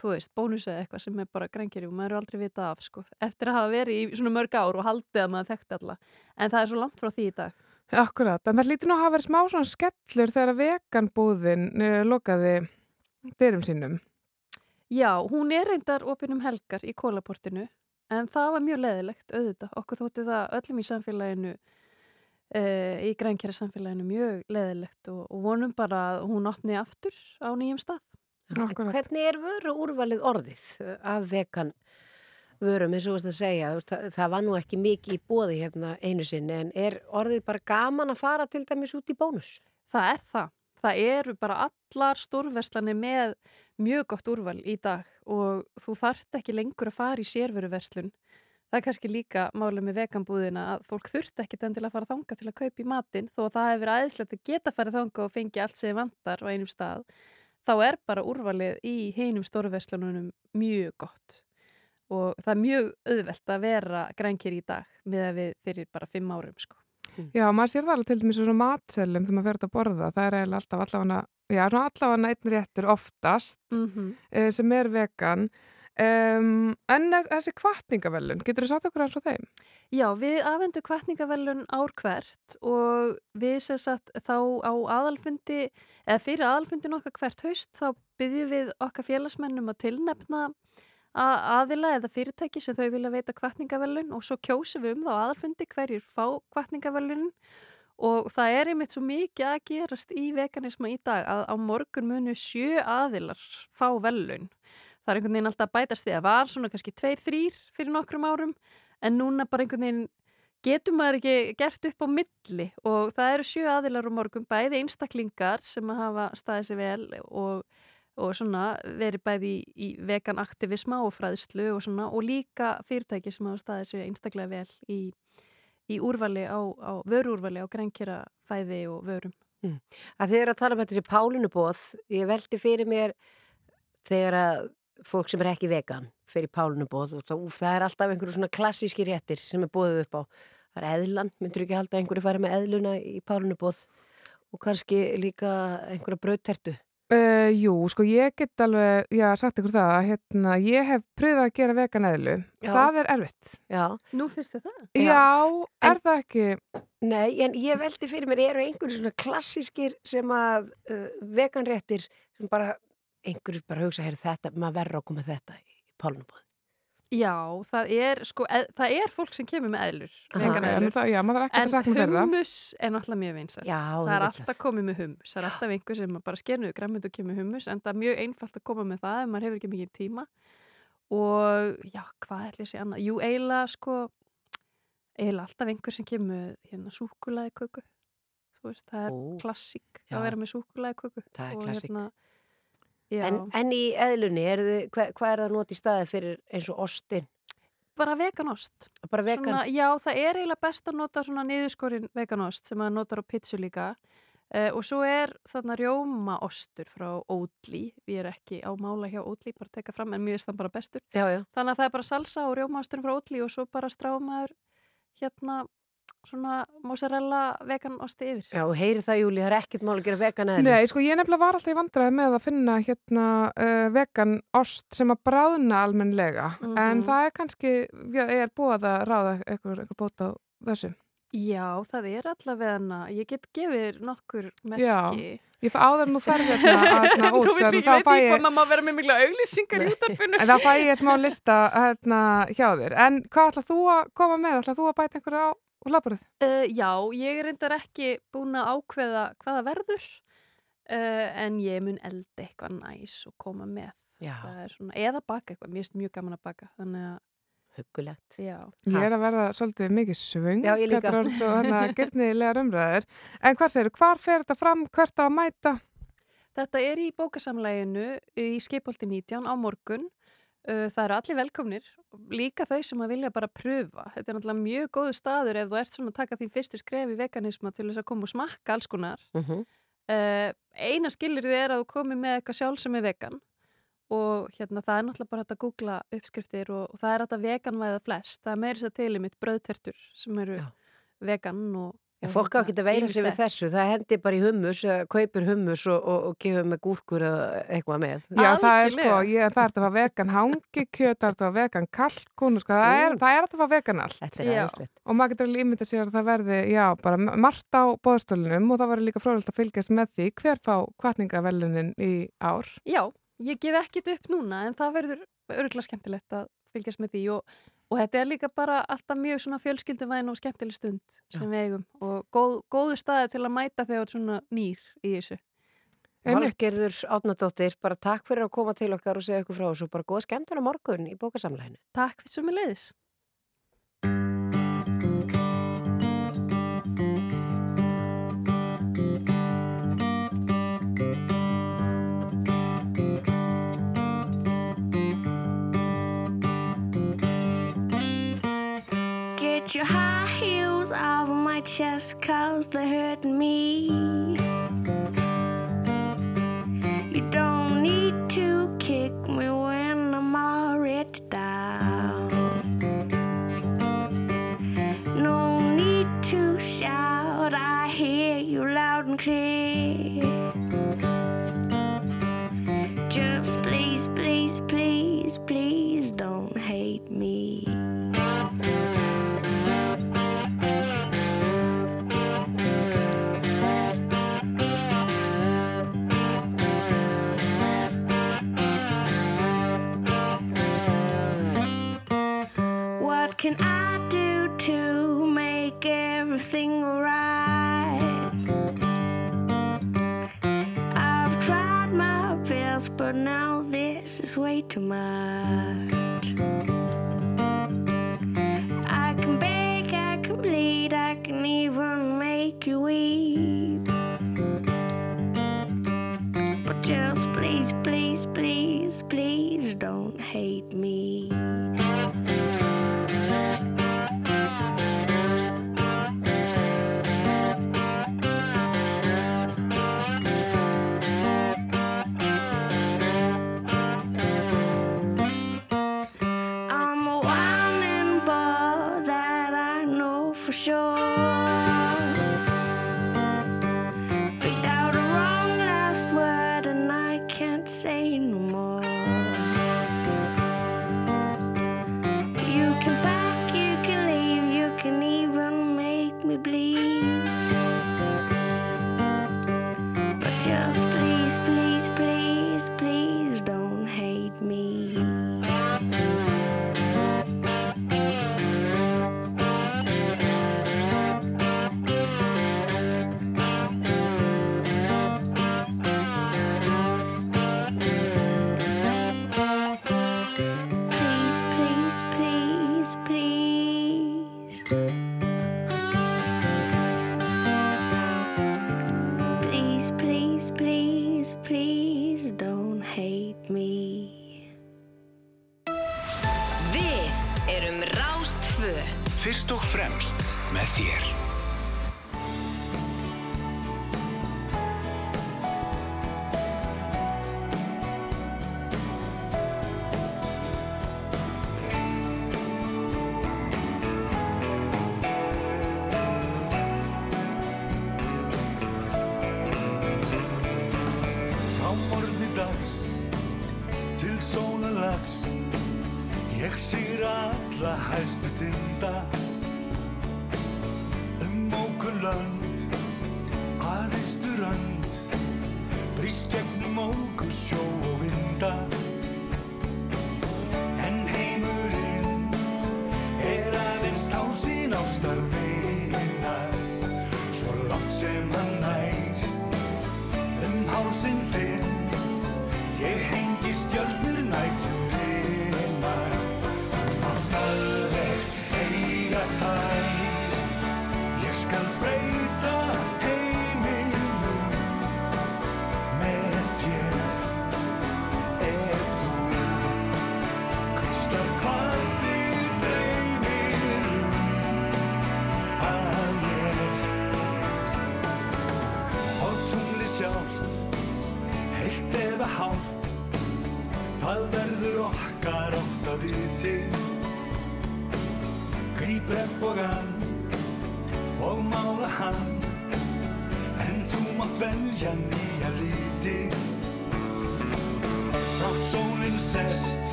þú veist, bónus eða eitthvað sem er bara grænkeri og maður eru aldrei vita af sko. Eftir að hafa verið í svona mörg ár og haldið að maður þekkti alla. En það er svo langt frá því í dag. Akkurat, en það lítur nú að hafa verið smá svona skellur þegar veganbúðin uh, lokaði dyrum sínum. Já, hún er reyndar opinn um helgar í kólaportinu en það var mjög leðilegt auðvitað. Okkur þótti það öllum í samfélaginu, e, í grænkjæra samfélaginu mjög leðilegt og, og vonum bara að hún opni aftur á nýjum stað. En Hvernig er vöru úrvalið orðið af vegan vörum eins og þú veist að segja, það, það var nú ekki mikið í bóði hérna einu sinni en er orðið bara gaman að fara til dæmis út í bónus? Það er það. Það eru bara allar stórverslanir með mjög gott úrval í dag og þú þarft ekki lengur að fara í sérveruverslun. Það er kannski líka málið með veganbúðina að fólk þurft ekki endilega að fara þanga til að kaupa í matinn þó að það hefur aðeinslegt að geta farið þanga og fengi allt sem vantar á einum stað. Þá er bara úrvalið í hinum stórverslununum mjög gott og það er mjög auðvelt að vera grænkir í dag með að við fyrir bara fimm árum sko. Já, maður sér það alveg til dæmis svona matselum þegar maður fer að borða. Það er eiginlega alltaf allavega, já, allavega einn réttur oftast Mhm. eh, sem er vegan. Um, en þessi kvartningavelun, getur þú sagt okkur eins og þeim? Já, við afhendu kvartningavelun ár hvert og við sem sagt þá á aðalfundi, eða fyrir aðalfundin okkar hvert haust, þá byggjum við okkar félagsmennum að tilnefna aðila eða fyrirtæki sem þau vilja veita kvartningavelun og svo kjósum við um þá aðalfundi hverjir fá kvartningavelun og það er einmitt svo mikið að gerast í veganisma í dag að á morgun munu sjö aðilar fá velun. Það er einhvern veginn alltaf bætast við að var svona kannski tveir, þrýr fyrir nokkrum árum en núna bara einhvern veginn getur maður ekki gert upp á milli og það eru sjö aðilar á morgun bæði einstaklingar sem hafa staðið sér vel og, og svona verið bæði í, í vegan aktivisma og fræðslu og svona og líka fyrirtæki sem hafa staðið sér einstaklega vel í, í úrvali á, á vörúrvali á grænkjara fæði og vörum. Mm. Að þið eru að tala um þetta þessi pálunubóð, ég veldi fyrir mér þegar að fólk sem er ekki vegan fyrir pálunubóð og það, úf, það er alltaf einhverju svona klassíski réttir sem er bóðið upp á. Það er eðlan, myndur ekki halda einhverju fari með eðluna í pálunubóð og kannski líka einhverja brautertu. Uh, jú, sko ég get alveg, já, sagt ykkur það að hérna, ég hef pröfað að gera vegan eðlu. Já. Það er erfitt. Já. Nú fyrst þið það? Já, er það ekki? Nei, en ég veldi fyrir mér, eru einhverju svona klassískir sem að uh, veganréttir sem bara, einhverju bara hugsa, heyrðu þetta, maður verður að koma þetta í pálunubóð. Já, það er, sko, eð, það er fólk sem kemur með eðlur, eðlur. það- já. En hummus er náttúrulega mjög vinsælt. Já, það er alltaf komið með hummus. Það er alltaf einhver sem bara sker niður græmund og kemur hummus, en það er mjög einfalt að koma með það ef maður hefur ekki mikið tíma. Og, já, hvað ætla ég að segja annað? Jú, eiginlega, sko, eiginlega alltaf einhver sem kemur með, hérna, súkulaði köku. Þú veist, það er Ó, klassík já. að vera með súkulaði köku. Það er Og, klassík. Hérna, En, en í eðlunni, hvað, hvað er það noti í staði fyrir eins og ostin? bara veganost. Bara vegan? Svona, já, það er eiginlega best að nota svona niðurskorin veganost sem maður notar á pizzu líka uh, og svo er þarna rjómaostur frá Oatly, ég er ekki á mála hjá Oatly, bara teka fram en mjög veist það bara bestur. Já, já. Þannig að það er bara salsa og rjómaostur frá Oatly og svo bara strámaður hérna svona mozzarella veganosti yfir. Já, og heyri það, Júli, það er ekkert mál að gera vegan eðlu. Nei, sko ég nefnilega var alltaf í vandræði með að finna hérna uh, vegan ost sem að bráðna almennlega Mhm. en það er kannski, já, er búið að ráða eitthvað, bóta á þessu. Já, það er allavega ég get gefið nokkur Já, merki. ég fæ áður en þú ferð hérna, (laughs) hérna út Nú veit en ég veit ég ég, hvað maður vera með mikla auglýsingar í útarpinu. en þá fæ ég smá lista hérna hjá þér. En hvað ætlað þú að koma með? ætlað þú að bæta einhverju á og laborið? Uh, já, ég er reyndar ekki búin að ákveða hvaða verður uh, en ég mun elda eitthvað næs og koma með. Er Svona, eða baka eitthvað, mér finnst mjög gaman að baka. Þannig að, Huggulegt. já. Ég er að verða svolítið mikið svöng. Já, ég líka. Þetta orðið svo gyrnilegar umræður. En hvað segir, hvar fer þetta fram, hvert að mæta? Þetta er í bókasamlæginu í Skipolti 19 á morgun. Uh, það eru allir velkomnir, líka þau sem að vilja bara pröfa. Þetta er náttúrulega mjög góðu staður ef þú ert svona að taka þín fyrstu skref í veganisma til þess að koma og smakka alls konar. Mhm. Uh, eina skilir þið er að þú komi með eitthvað sjálf sem er vegan og hérna það er náttúrulega bara að googla uppskriftir og, og það er að veganvæða flest. Það er meira þess að til í mitt bröðtertur sem eru vegan og Já, og fólk á ekki að veira sig við þessu, það hendi bara í hummus, kaupir hummus og, og, og gefur með gúrkur eða eitthvað með. Já, það er sko, ég, það er að fá vegan hangikjöt, það er að fá vegan kalkun, sko, það er, er að fá vegan allt. Þetta er Já. aðeinslegt. Og maður getur alveg ímyndað sér að það verði, já, bara margt á bóðstólunum og það var líka fróðilegt að fylgjast með því hver fá kvartningavelunin í ár. Já, ég gef ekkit upp núna en það verður örgulega skemmtilegt að fylgjast með því og, og þetta er líka bara alltaf mjög svona fjölskylduvæn og skemmtileg stund sem við eigum og góð, góðu staði til að mæta þegar svona nýr í þessu. Einmitt. Valgerður Átnadóttir, bara takk fyrir að koma til okkar og segja ykkur frá þessu og bara góða skemmtun á morgun í bókasamlæðinu. Takk fyrir sem er leiðis. Off of my chest, cause they're hurting me. Nothing right. I've tried my best, but now this is way too much. I can bake, I can bleed, I can even make you weep. But just please, please, please, please don't hate me.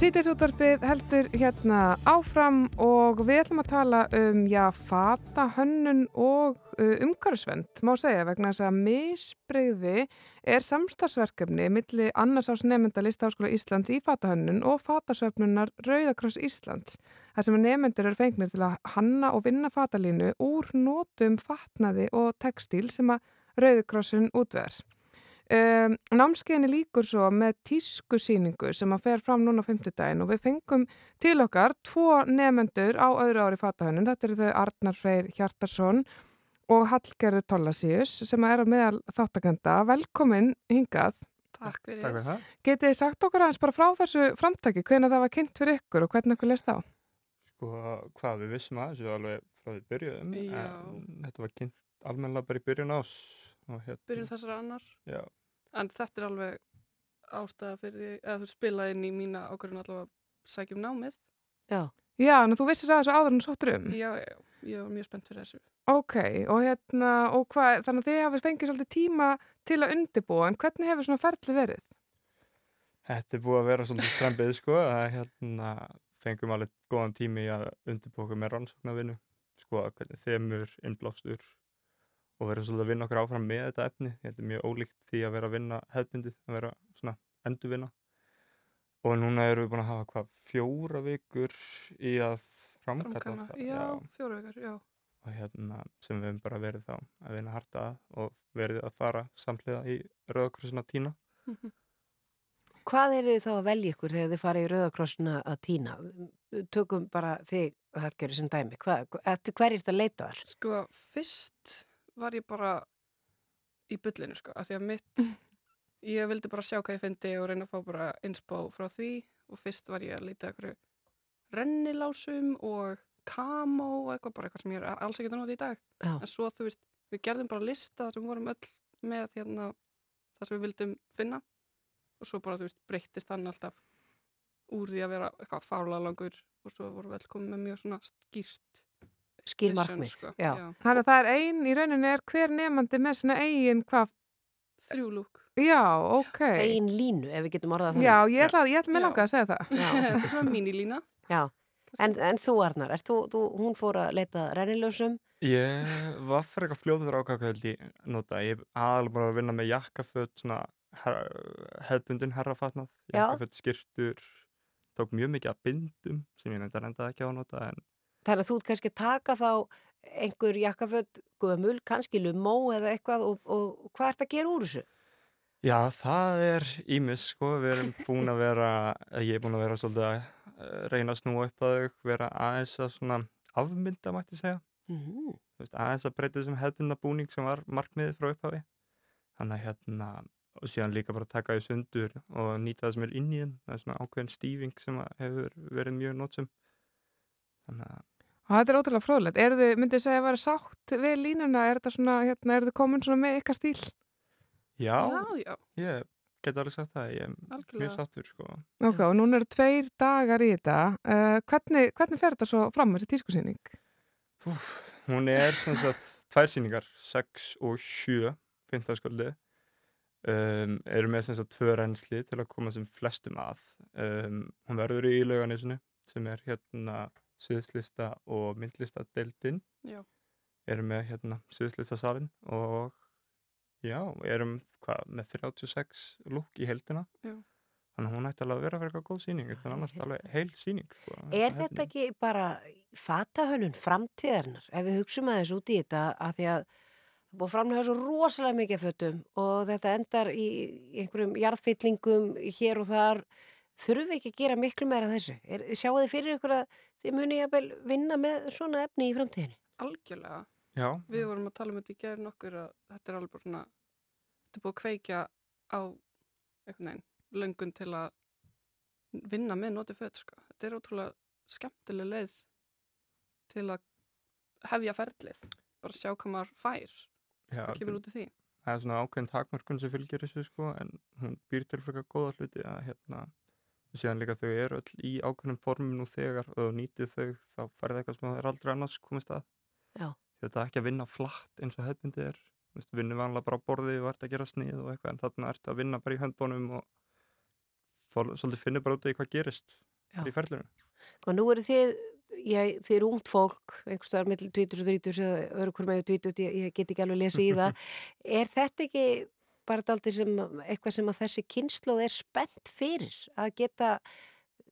Sýtisútvarpið heldur hérna áfram og við ætlum að tala um, já, fata, hönnun og uh, umhverfisvend, má segja, vegna þess að misbreyði er samstagsverkefni milli annars ás nefnda Listaháskóla Íslands í fatahönnun og fatasöfnunar Rauðakross Íslands. Það sem nefnendur eru fengnir til að hanna og vinna fatalínu úr nótum fatnaði og textíl sem að Rauðakrossin útverð. Um, námskeiðinni líkur svo með tískusýningu sem að fer fram núna á 50 daginn og við fengum til okkar tvo nefendur á öðru ári fatahönnun, þetta eru þau Arnar Freyr Hjartarsson og Hallgerður Tollasíus sem er að meðal þáttakenda. Velkomin hingað. Takk fyrir. Takk fyrir það. Getið þið sagt okkur aðeins bara frá þessu framtæki, hvernig það var kynnt fyrir ykkur og hvernig ykkur leist á? Sko, hvað við vissum að þessu alveg frá því byrjuðum, Já. en þetta var kynnt almennilega bara í byrjun ás. og Hérna, Byrjun þessar annar. Já, En þetta er alveg ástæða fyrir því, eða þú spilaði inn í mína ákvörðun allavega að sækja um námið. Já. Já, en þú vissir að þessu áður en sóttur um? Já, já, ég var mjög spennt fyrir þessu. Ok, og hérna, og hvað, þannig að þið hafið fengið svolítið tíma til að undibúa, en hvernig hefur svona ferli verið? þetta er búið að vera svolítið strempið, sko, að hérna fengum alveg góðan tími í að undirbóka með rannsóknarvinnu, sko, hvernig þemur, innblástur og verðum svolítið að vinna okkur áfram með þetta efni. Þetta er mjög ólíkt því að vera að vinna hefðbundið, að vera svona endurvinna. Og núna erum við búin að hafa hvað fjóra vikur í að framkalla Framkanna, það. já, fjóra vikar, já. Og hérna sem við höfum bara verið þá að vinna harta að og verið að fara samhliða í Rauðakrossina tína. (laughs) Hvað eru þið þá að velja ykkur þegar þið farið í Rauðakrossina að týna? Tökum bara þig, Hallgerður, sem dæmi. Hvað, eftir hverjir þetta leita þar? Sko, fyrst var ég bara í bullinu, sko, af því að mitt, ég vildi bara sjá hvað ég fyndi og reyna að fá bara inspo frá því og fyrst var ég að lítið ekkur rennilásum og kamó og eitthvað bara eitthvað sem ég er alls ekki að nota í dag. Já. En svo, þú veist, við gerðum bara lista þar sem við vorum öll með hérna það sem við vildum finna og svo bara, þú veist, breyttist hann alltaf úr því að vera eitthvað fála langur og svo vorum við öll komið með mjög svona skýrt Skýr markmið, sko. já. Þannig að það er ein, í rauninni er hver nefandi með svona eigin hvað? Þrjú lúk. Já, ok. Ein línu, ef við getum orðað þannig. Já, ég ætla, ég ætla með langa að segja það. (laughs) Þetta er svona mínilína. Já, en, en þú Arnar, ert þú, þú, hún fór að leita rennilösum. Ég var fyrir eitthvað fljóður á hvað hvað ég nota. Ég aðalega bara að vinna með jakkaföt, svona her, hefbundin herrafatnað, Já. jakkaföt, skirtur, tók mjög mikið að bindum sem ég nefndar endaði ekki á að nota en Þannig að þú kannski taka þá einhver jakkaföld, gömul, kannski lumó eða eitthvað og, og hvað ert að gera úr þessu? Já, það er ímis, sko, við erum búin að vera, ég er búin að vera svolítið að eh, reyna að snúa upp að þau, vera aðeins að svona afmynda, mætti segja. Mhm. Þú veist, aðeins að breyta þessum hefðbunda búning sem var markmiðið frá upphafi. Þannig að hérna, og síðan líka bara taka því sundur og nýta það sem er inn í þeim. Það er svona ákveðin stífing sem hefur verið mjög nótsum. Þannig að, þetta er ótrúlega fróðlegt. Er þið, myndið þið segja að vera sátt við línuna? Er þetta svona, hérna, er þið komin svona með ykkar stíl? já, Já, já. ég get alveg sagt það, ég er Algjörlega. mjög sáttur, sko. Ok, og núna eru tveir dagar í þetta. Uh, hvernig, hvernig fer þetta svo fram þessi tískusýning? Hún er sem sagt tvær sýningar, 6 og 7, 15 sköldi. Um, eru með sem sagt tvö reynsli til að koma sem flestum að. Um, hún verður í lauganisinu sem er hérna suðslista og myndlista deildin. Já. Erum með hérna suðslista salin og já, erum hvað, með 36 lúk í heldina. Já. Þannig að hún ætti alveg að vera fyrir eitthvað góð sýning, þetta er annars alveg heil sýning. Sko, Er þetta ekki bara fatahönnun framtíðarnar ef við hugsaum aðeins út í þetta að því að það búið framlega svo rosalega mikið fötum og þetta endar í einhverjum jarðfyllingum hér og þar þurfum við ekki að gera miklu meira af þessu er, sjáu þið fyrir ykkur að þið muni jafnvel vinna með svona efni í framtíðinu Algjörlega. Já. Við vorum að tala um þetta í gerð nokkur að þetta er alveg bara svona, þetta er búið að kveikja á einhvern veginn, löngun til að vinna með noti föt, sko. Þetta er ótrúlega skemmtileg leið til að hefja ferlið, bara sjá hvað maður fær, Já, hvað kemur út í því. það er svona ákveðin takmörkun sem fylgir þessu sko en hún býr til frekar síðan líka þau eru öll í ákveðnum formum nú þegar og þú nýtið þau þá færði eitthvað sem það er aldrei annars komist að Já. þetta er ekki að vinna flatt eins og hefðbindi er vinnur vanlega bara á borði og ert að gera snið og eitthvað en þarna ert að vinna bara í höndunum og fór, svolítið finnir bara út af því hvað gerist Já. í ferlunum. Og nú eru þið, ég, þið eru ungt fólk, einhverstaðar millir 20 og 30 eða öru hver með 20, ég, ég get ekki alveg lesið í það. (laughs) Er þetta ekki bara daldið sem eitthvað sem að þessi kynnslóð er spennt fyrir að geta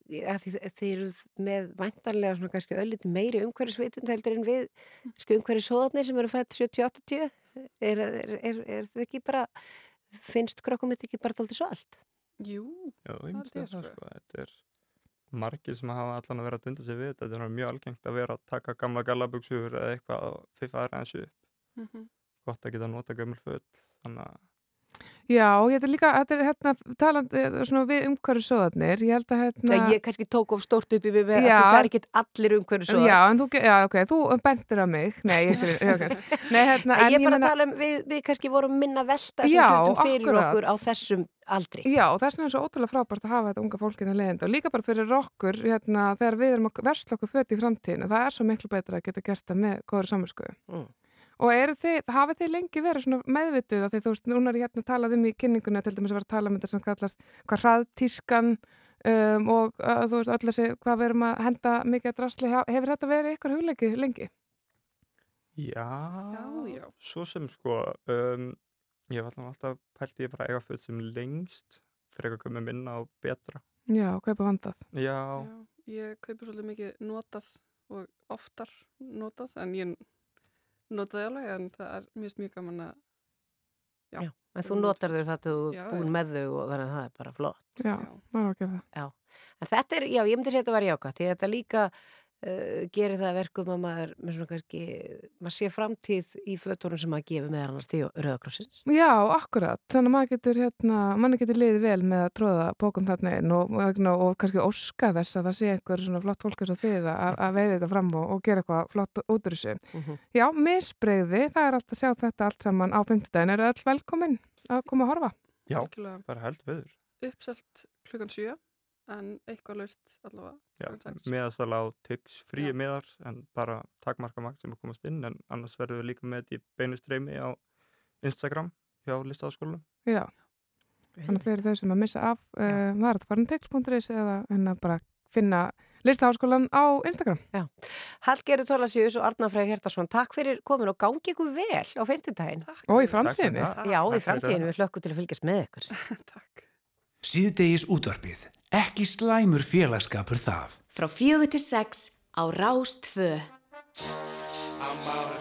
að þið, þið eru með væntanlega svona kannski ölliti meiri umhverfisvitund heldur en við sko umhverfisóðarnir sem eru fætt 70-80 er, er, er, er þetta ekki bara finnst krokkum þetta ekki bara daldið svo allt? Jú, ég það sko. Þetta er margir sem hafa allan að vera að dunda sig við þetta. Þetta er mjög algengt að vera að taka gamla gallabugsur eða eitthvað og fiffa það aðeins upp. Mhm. Gott að geta nota gömul föt. Þannig að Já, ég er líka, þetta er hérna talandi svona við umhverju söðarnir, ég held að hérna... Þegar ég kannski tók of stórt upp í við að Já. það er ekkit allir umhverfisóðar. Já, en þú, já, ok, þú bendir að mig, nei, ég, já, okay. (laughs) nei hérna, En ég er bara að tala um, við, við kannski vorum minna velta Já, hlutum fyrir akkurat. okkur á þessum aldri. Já, og þess vegna er svo ótrúlega frábært að hafa þetta unga fólkið að leiðenda og líka bara fyrir okkur hérna, þegar við erum að versla okkur föt í framtíðinu það er svo miklu betra að geta gert það með góður samvinskuðu. Mm. Og eru þið, hafið þið lengi verið svona meðvituð að þið, þú veist, núna er ég hérna að tala um í kynninguna til dæmis að vera að tala um þetta sem kallast hvað hraðtískan um, og uh, þú veist, öll þessi, hvað við erum að henda mikið að drasli, hefur þetta verið ykkur hugleikið lengi? Já, Já, já. svo sem sko, um, ég var allan alltaf pælt ég bara að eiga föt sem lengst fyrir að koma minna og betra. Já, kaupa vandað. Já, Já, ég kaupi svolítið mikið notað og oftar notað en ég notaði alveg en það er mjög mjög gaman að já, Já, En þú notar þau þetta og Já, búin já. með þau og þannig að það er bara flott. Já, maður á að gera það. Já, en þetta er, já, ég myndi segja að þetta var jákvæmt, því að þetta líka uh, gerir það að verkum að maður, með svona kannski, maður sé framtíð í fötunum sem maður gefur meðal annars til Rauðakrossins. Já, akkurat. Þannig að maður getur, hérna, manni getur liðið vel með að tróða bókum þarna inn og, og, og kannski óska þess að það sé einhver svona flott fólk eins og þið að, að veiði þetta fram og, og gera eitthvað flott út úr þessu. Mhm. Já, misbreyði, það er alltaf að sjá þetta allt saman á fimmtudaginn. Eru öll velkomin að koma að horfa? já, Algjörlega. bara held veður. uppselt klukkan 7 en eitthvað laust allavega Já, klukkan 6. meðasal á TIX fríi miðar en bara takmarka magt sem að komast inn en annars verður við líka með þetta í beinu streymi á Instagram hjá listafaskólanum. Já. Þannig fyrir þau sem að missa af, uh, það er að fara um text.is eða hérna bara finna listaháskólan á Instagram. Já. Hallgerður Tólasíus og Arna Freyr Hjertarsson, takk fyrir komin og gangi ykkur vel á fimmtudaginn. Og í. Takk það. Já, Takk í það. við hlökkum til að fylgjast með ykkur. Síðdegis (laughs) útvarpið. Ekki slæmur félagskapur það. Frá fjögur til sex á Rástfö. I'm out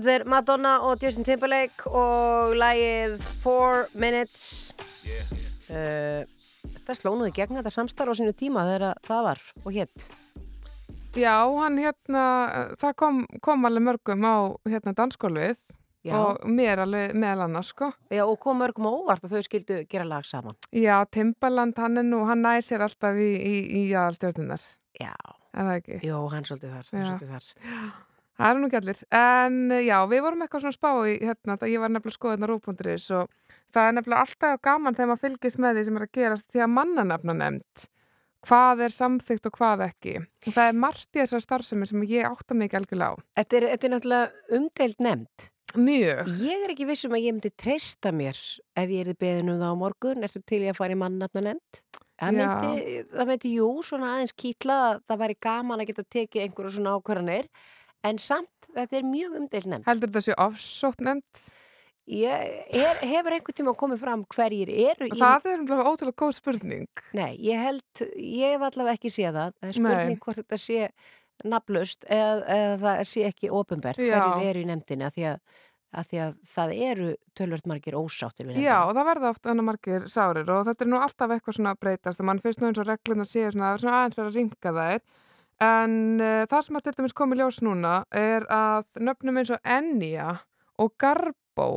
Þetta er Madonna og Justin Timberlake og lagið Four Minutes uh, Þetta slónuði gegn þetta samstarf á sínu tíma þegar það var og hétt Já, hann hérna, það kom, kom alveg mörgum á hérna dansskólfið Já. og mér alveg meðal annars, sko. Já, og kom mörgum óvart að þau skildu gera lag saman Já, Timbaland, hann er nú, hann næ sér alltaf í, í, í aðalstjórnunar. Já. Er það ekki? Jó, hann svolítið þar, hann Já. svolítið þar. Það er nú ekki allir. En eh, já, við vorum eitthvað svona spá í hérna, það ég var nefnilega skoðið hérna rúf.is og það er nefnilega alltaf gaman þegar maður fylgist með því sem er að gerast því að mannanefna nefnd. Hvað er samþygt og hvað ekki. Og það er margt í þessar starfsemi sem ég átta ekki algjörlega á. Þetta er, þetta er náttúrulega umdeild nefnd. Mjög. Ég er ekki vissum að ég myndi treysta mér ef ég er í beðinu um það á morgun. Ertu til ég að fara í mannafna nefnd? Það myndi, það myndi, jú, svona aðeins kýtla að það væri gaman að geta tekið einhverju svona ákvarðanir. En samt, þetta er mjög umdeild nefnd. Heldur þetta sé ofsótt nefnd? Ég, er, hefur einhvern tíma komið fram hverjir eru í... Það er umlega ótrúlega góð spurning. Nei, ég held, ég hef allavega ekki séð það. Það er spurning Nei. hvort þetta sé nafnlaust eða, eða það sé ekki ofinbært hverjir eru í nefndinni af því að, að því að það eru tölvört margir ósáttir við nefndinni. Já, og það verða oft annað margir sárir og þetta er nú alltaf eitthvað svona að breytast og mann finnst nú eins og regluna séu svona, svona aðeins vera að en uh, það sem að til dæmis komið ljós núna er að nöfnum eins og Ennja og Garbo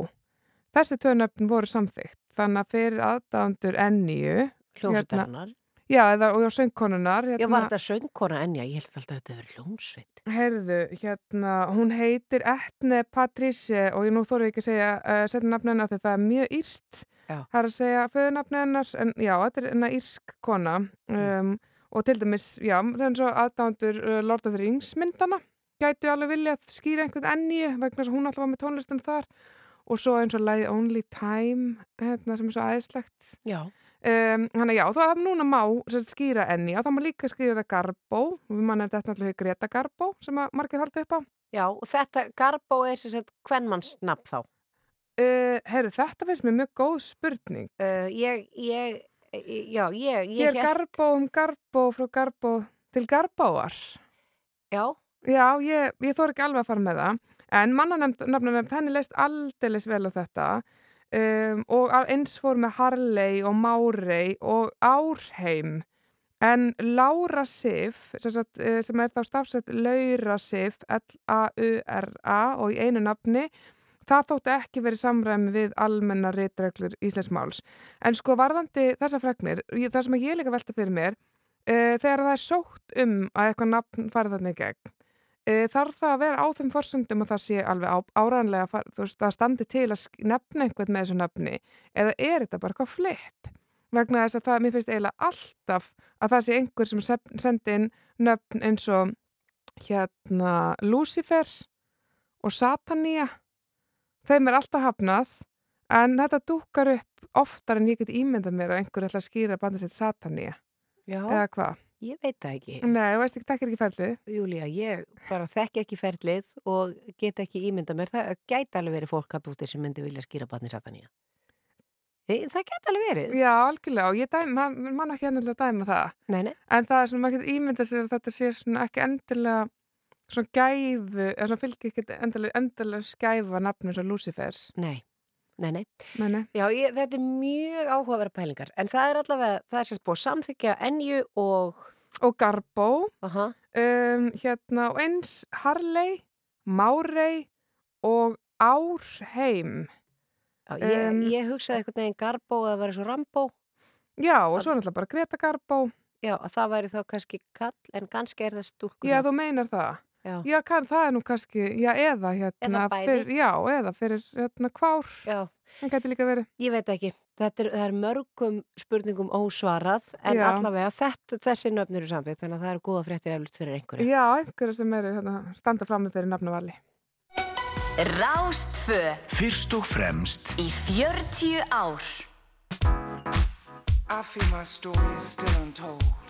þessi tvö nöfn voru samþygt þannig að fyrir aðdándur Ennju Hljómsveitarinnar. Já, eða og söngkonunar Ég var þetta söngkona enja, ég held alltaf að þetta verið hljómsveit. Heyrðu, hérna, hún heitir Etne Patrice og ég nú þóru ekki að segja uh, setja nafni hennar þegar það er mjög írst. Já. Það er að segja föðunafni hennar, en já, þetta er hennar írsk kona um, og til dæmis, já, það er eins og aðdándur uh, Lord of the Rings myndana gætu alveg vilja að skýra einhvern enni vegna þess að hún alltaf var með tónlistin þar og svo eins og lagið Only Time hérna, sem er svo æðislegt. Já. Um, Þannig að já, þá núna má sagt, skýra enni og þá má líka skýra Garbo við mann er þetta náttúrulega Greta Garbo sem að margir haldi upp á. Já, og þetta Garbo er sem sagt hvernmannsnafn þá? Uh, Herru, þetta finnst mér mjög góð spurning. Uh, ég, ég, já, ég, ég Hér er Garbo um Garbo frá Garbo til Garbóar. Já. Já, ég, ég þór ekki alveg að fara með það. En mannanafnanemnd, henni leist aldeilis vel á þetta um, og eins fór með Harley og Márey og Árheim. En Laura Sif, sem, sagt, eh, sem er þá stafsett Laura Sif, L-A-U-R-A og í einu nafni, það þótti ekki verið samræmi við almenna reytreglur Íslandsmáls. En sko varðandi þessa fregnir, það sem ég líka velta fyrir mér, uh, þegar það er sótt um að eitthvað nafn farið þarna í gegn, uh, þarf það að vera á þeim forsöndum að það sé alveg áræðanlega, þú veist, það standi til að nefna einhvern með þessu nafni, eða er þetta bara eitthvað flip? Vegna þess að það, mér finnst eiginlega alltaf að það sé einhver sem sendi inn nöfn eins og hérna Lucifer og Satania þeim er alltaf hafnað en þetta dúkar upp oftar en ég get ímyndað mér að einhver ætla að skýra bandið sitt Satania Já. eða hvað? Ég veit það ekki. Nei, þú veist ekki, takkir ekki ferlið Júlía, ég bara þekki ekki ferlið og get ekki ímynda mér. Það gæti alveg verið fólk að úti sem myndi vilja skýra barni satanía. Það gæti alveg verið. Já, algjörlega og ég dæm, man, man ekki endilega dæma það Nei, nei. en það er svona, maður getur ímyndað sér að þetta sé svona ekki endilega svona gæfu, eða svona fylgir ekki endilega, endilega skæfa nafnum svo Lucifer Nei, nei, nei. Nei, nei. Já, ég, þetta er mjög áhugaverða pælingar. En það er allavega, það er sérst búið samþykja Enju og... Og Garbo. Aha. Um, hérna, og eins Harley Márey og Árheim. Já, ég, Um, ég hugsaði einhvern veginn Garbó að það væri svo Rambó. Já, og svo náttúrulega bara Greta Garbó. Já, að það væri þá kannski kall, en kannski er það stúlkur. Já, þú meinar það. Já. kann, það er nú kannski, já, eða hérna. Eða. Fyrir, já, eða fyrir hérna kvár. Já. Það gæti líka verið. Ég veit ekki. Þetta er, það er mörgum spurningum ósvarað, en Já. allavega þetta, þessi nöfn eru samfitt, þannig að það eru góða fréttir eflust fyrir einhverju. Já, einhverju sem eru hérna, standa fram með fyrir nafnavali. Rástfö Fyrst og fremst í 40 ár. I feel my story is still untold.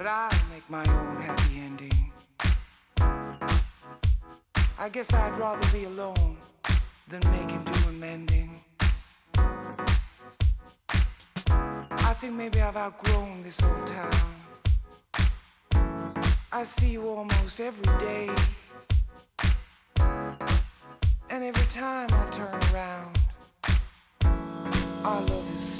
But I'll make my own happy ending. I guess I'd rather be alone than making do amending. I think maybe I've outgrown this old town. I see you almost every day. And every time I turn around, our love is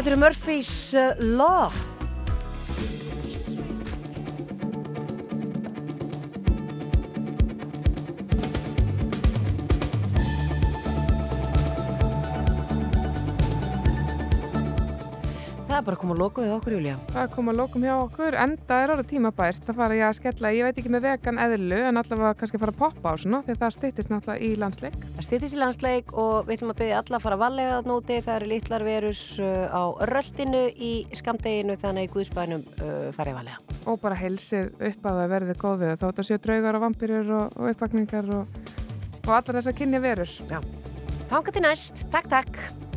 Þetta eru Murphy's uh, Law. Það bara að koma að loka við okkur, Júlía. Það er komað að lókum hjá okkur, enda er orðið tímabært að fara ég að skella, ég veit ekki með vegan eðlu en allavega kannski að fara að poppa á svona því að það styttist náttúrulega í landsleik. Það stýttist í landsleik og við ætlum að byggja alla að fara valega að nóti. Það eru litlar verur uh, á röstinu í skamdeginu þannig að í Guðsbænum uh, farið valega. Og bara heilsið upp að það verði góðið þótt að séu draugar og vampýrur og, og uppvakningar og, og allar þessar kynja verur. Já. Tanga til næst. Takk, takk.